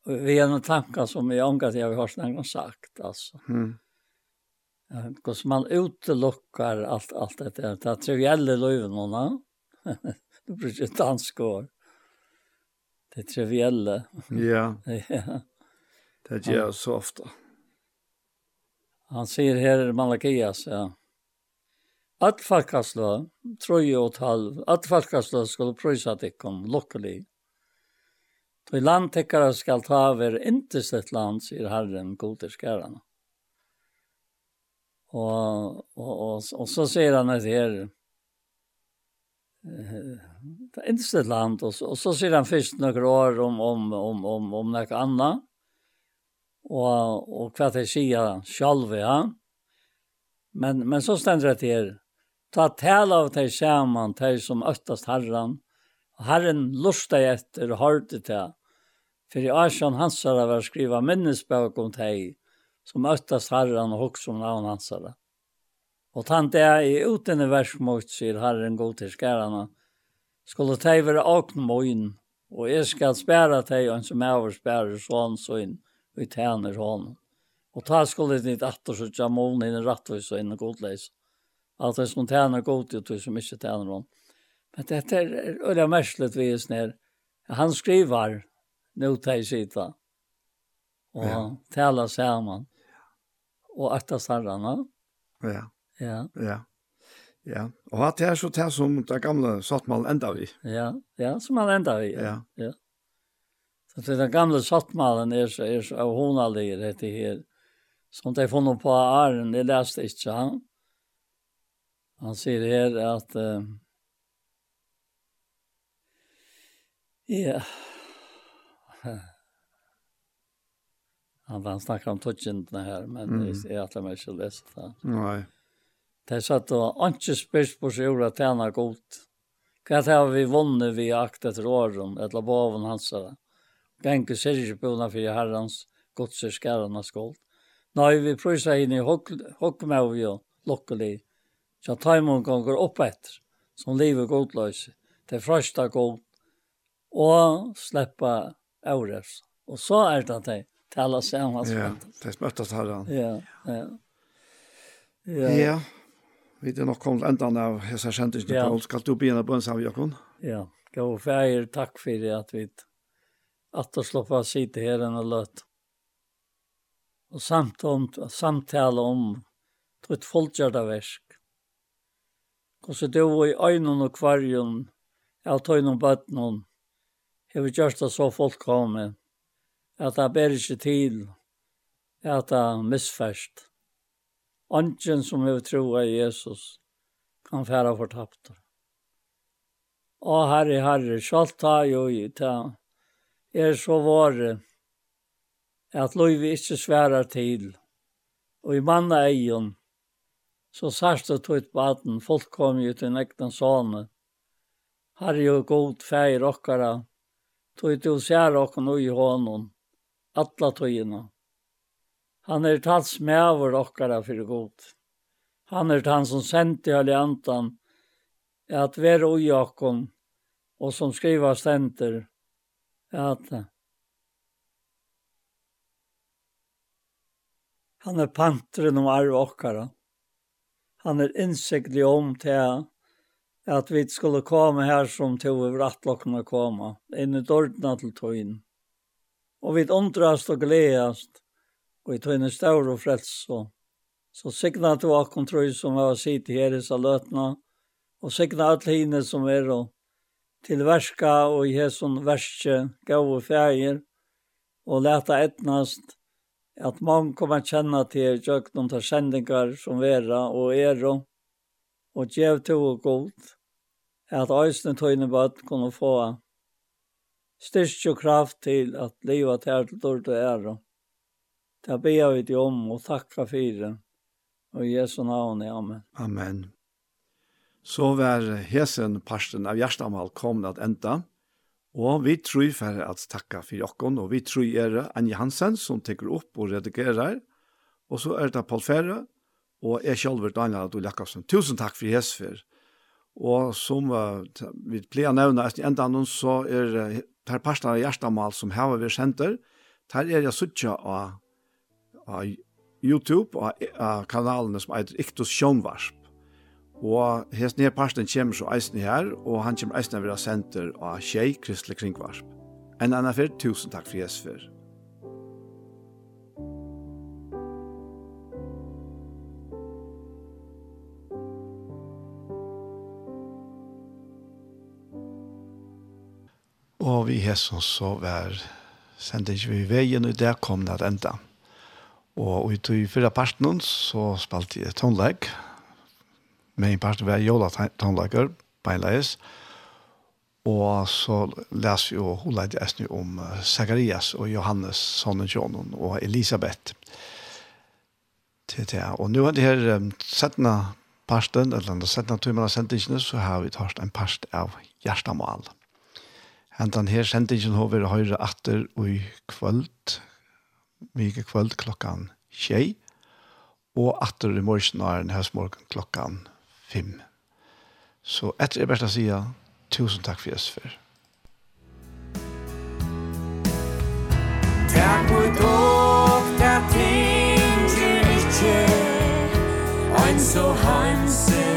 vi har noen tanker som jeg omgår til jeg har hørt noen sagt, altså. Mm. Hvordan man utelukkar alt, alt dette, det er trivielle løyvnene, <laughs> du bruker ikke dansk år. Det trivielle. Ja. <laughs> ja. Det gjør jeg så ofta. Han säger här Malakias, ja. Att falkaslå, troi och halv, att falkaslå skal prøysa tikkum, det kom lockelig. Då i landtäckare ta över inte sitt land, sier Herren, goderskärarna. Och, och, och, og så sier han et her, det inte land och så, och så ser han först några år om om om om om något annat. Och och vad det säger själva ja. Men men så ständer det till ta tal av dig samman till som öttast herran. og herren lusta efter hörde det. För i Arsson Hansara var skriva minnesbok om dig som öttast herran och också om namn Hansara. Og tant det er i utenne i versmått, sier Herren god til skærene, skulle de være åkne møyen, og jeg skal spære de, og en som er over spære sånn så inn, og i tjener hånden. Og ta skulle de atter så tja målen inn i rattvis og inn i godleis. Alt det som tjener god, og de som ikke tjener hånden. Men dette er øyla merslet vi er snær. Han skriver, nå tar jeg sida, og ja. taler sammen, og etter sarrene. Ja. Ja. Ja. Ja. Og at det er så det som det gamle sattmalen enda vi. Ja, ja, som han enda vi. Ja. ja. Så det den gamle sattmalen er så, er så av honalige dette her. Som de får noe på æren, det leste ikke han. Han sier her at uh, Ja. Han, han snakker om tøtjentene her, men mm. jeg, jeg atler meg ikke å det. Nei. De satt og ikke spørs på seg ordet tjene godt. Hva har vi vunnet vi akt etter åren, eller boven hans. Genke ser ikke på henne for herrens godser skærene skålt. Nei, vi prøyser inn i hokkmau og lukkelig. Så taimon ganger opp etter, som livet godløs. Det er første god, og sleppa øres. Og så er det det, til alle sammen. Ja, de møttes herren. Ja, ja. Ja, ja. Vi er nok kommet enda av hese kjentingen, ja. Paul. Skal du begynne på en sammen, Jakob? Ja, gå og feir takk for at vi at å slå på å si til herren og løt. Og samt om, samtale om trutt fullgjørda versk. Hvordan du i øynene og kvarjen av tøyne og bøttene, har vi gjort det så folk kommer, at det er ikke til, at det er misferst. Anken som hever troa i Jesus kan færa fortapt. Å herre, herre, sjalt ta jo i ta, er så vare at loivi ikkje sværar til, og i manna eion, så sarste tøyt baden, folk kom jo til nekten sånne. Herre jo god feir okkara, tøyt jo sær okkara i hånden, atla tøyina. Han er tals med over okkara fyrir god. Han er han som sendi i alliantan at vera ui okkon og som skriva stenter, at han er pantren om arv okkara. Han er innsiktlig om til at vi skulle komme her som til vi vrattlokkene komme, inn i dårdna til tøyen. Og vi undrast og gledast, og i tøyne staur og frels. Så, så sikna til akkom tru som har sitt her i saløtna, og sikna alle hine som er og til verska og i hesson verske gav og fægir, og leta etnast at man kommer kjenne til jøkken til kjendingar som vera og er og, og gjev to og god, at æsne tøyne bøtt kunne få styrst og kraft til at livet er til dårlig ære. Det ber vi dig om og takka for det. Og i Jesu navn, amen. Amen. Så var hesen parsten av Gjerstamal kommet at enda, og vi tror for at takka for jokken, og vi tror er Anja Hansen som tekker opp og redigerer, og så er det Paul Fere, og jeg selv er Daniel Adol Jakobsen. Tusen takk for hesen for. Og som uh, vi pleier å nevne, enda noen så er det parsten av Gjerstamal som har vi senter, der er jeg suttet av av YouTube og av kanalene som heter Iktus Sjånvarsp. Og hesten nye parten kommer så eisen her, og han kommer eisen ved senter av Kjei Kristelig Kringvarsp. En annen fyr, tusen takk for Jesper. Og vi hesson så vær sender ikke vi veien, og der kom det enda. Og i tog fyrra parten så spalte jeg tonleik. Med en parten var jola tonleiker, beinleis. Og så leser jo holeit jeg om Zacharias og Johannes, sonen John og Elisabeth. Til det. Og nu er det her um, settene parten, eller den settene tøymene sendingene, så har vi tatt en parst av hjertemål. Hentan her sendingen har vi høyre atter og i kvöld, mye kvöld klokkan tjei, og atter i morgen er en høstmorgen klokkan fem. Så etter jeg bare sier, tusen takk for Jesper. Takk for dog, takk ting du ikke, ein så hansen.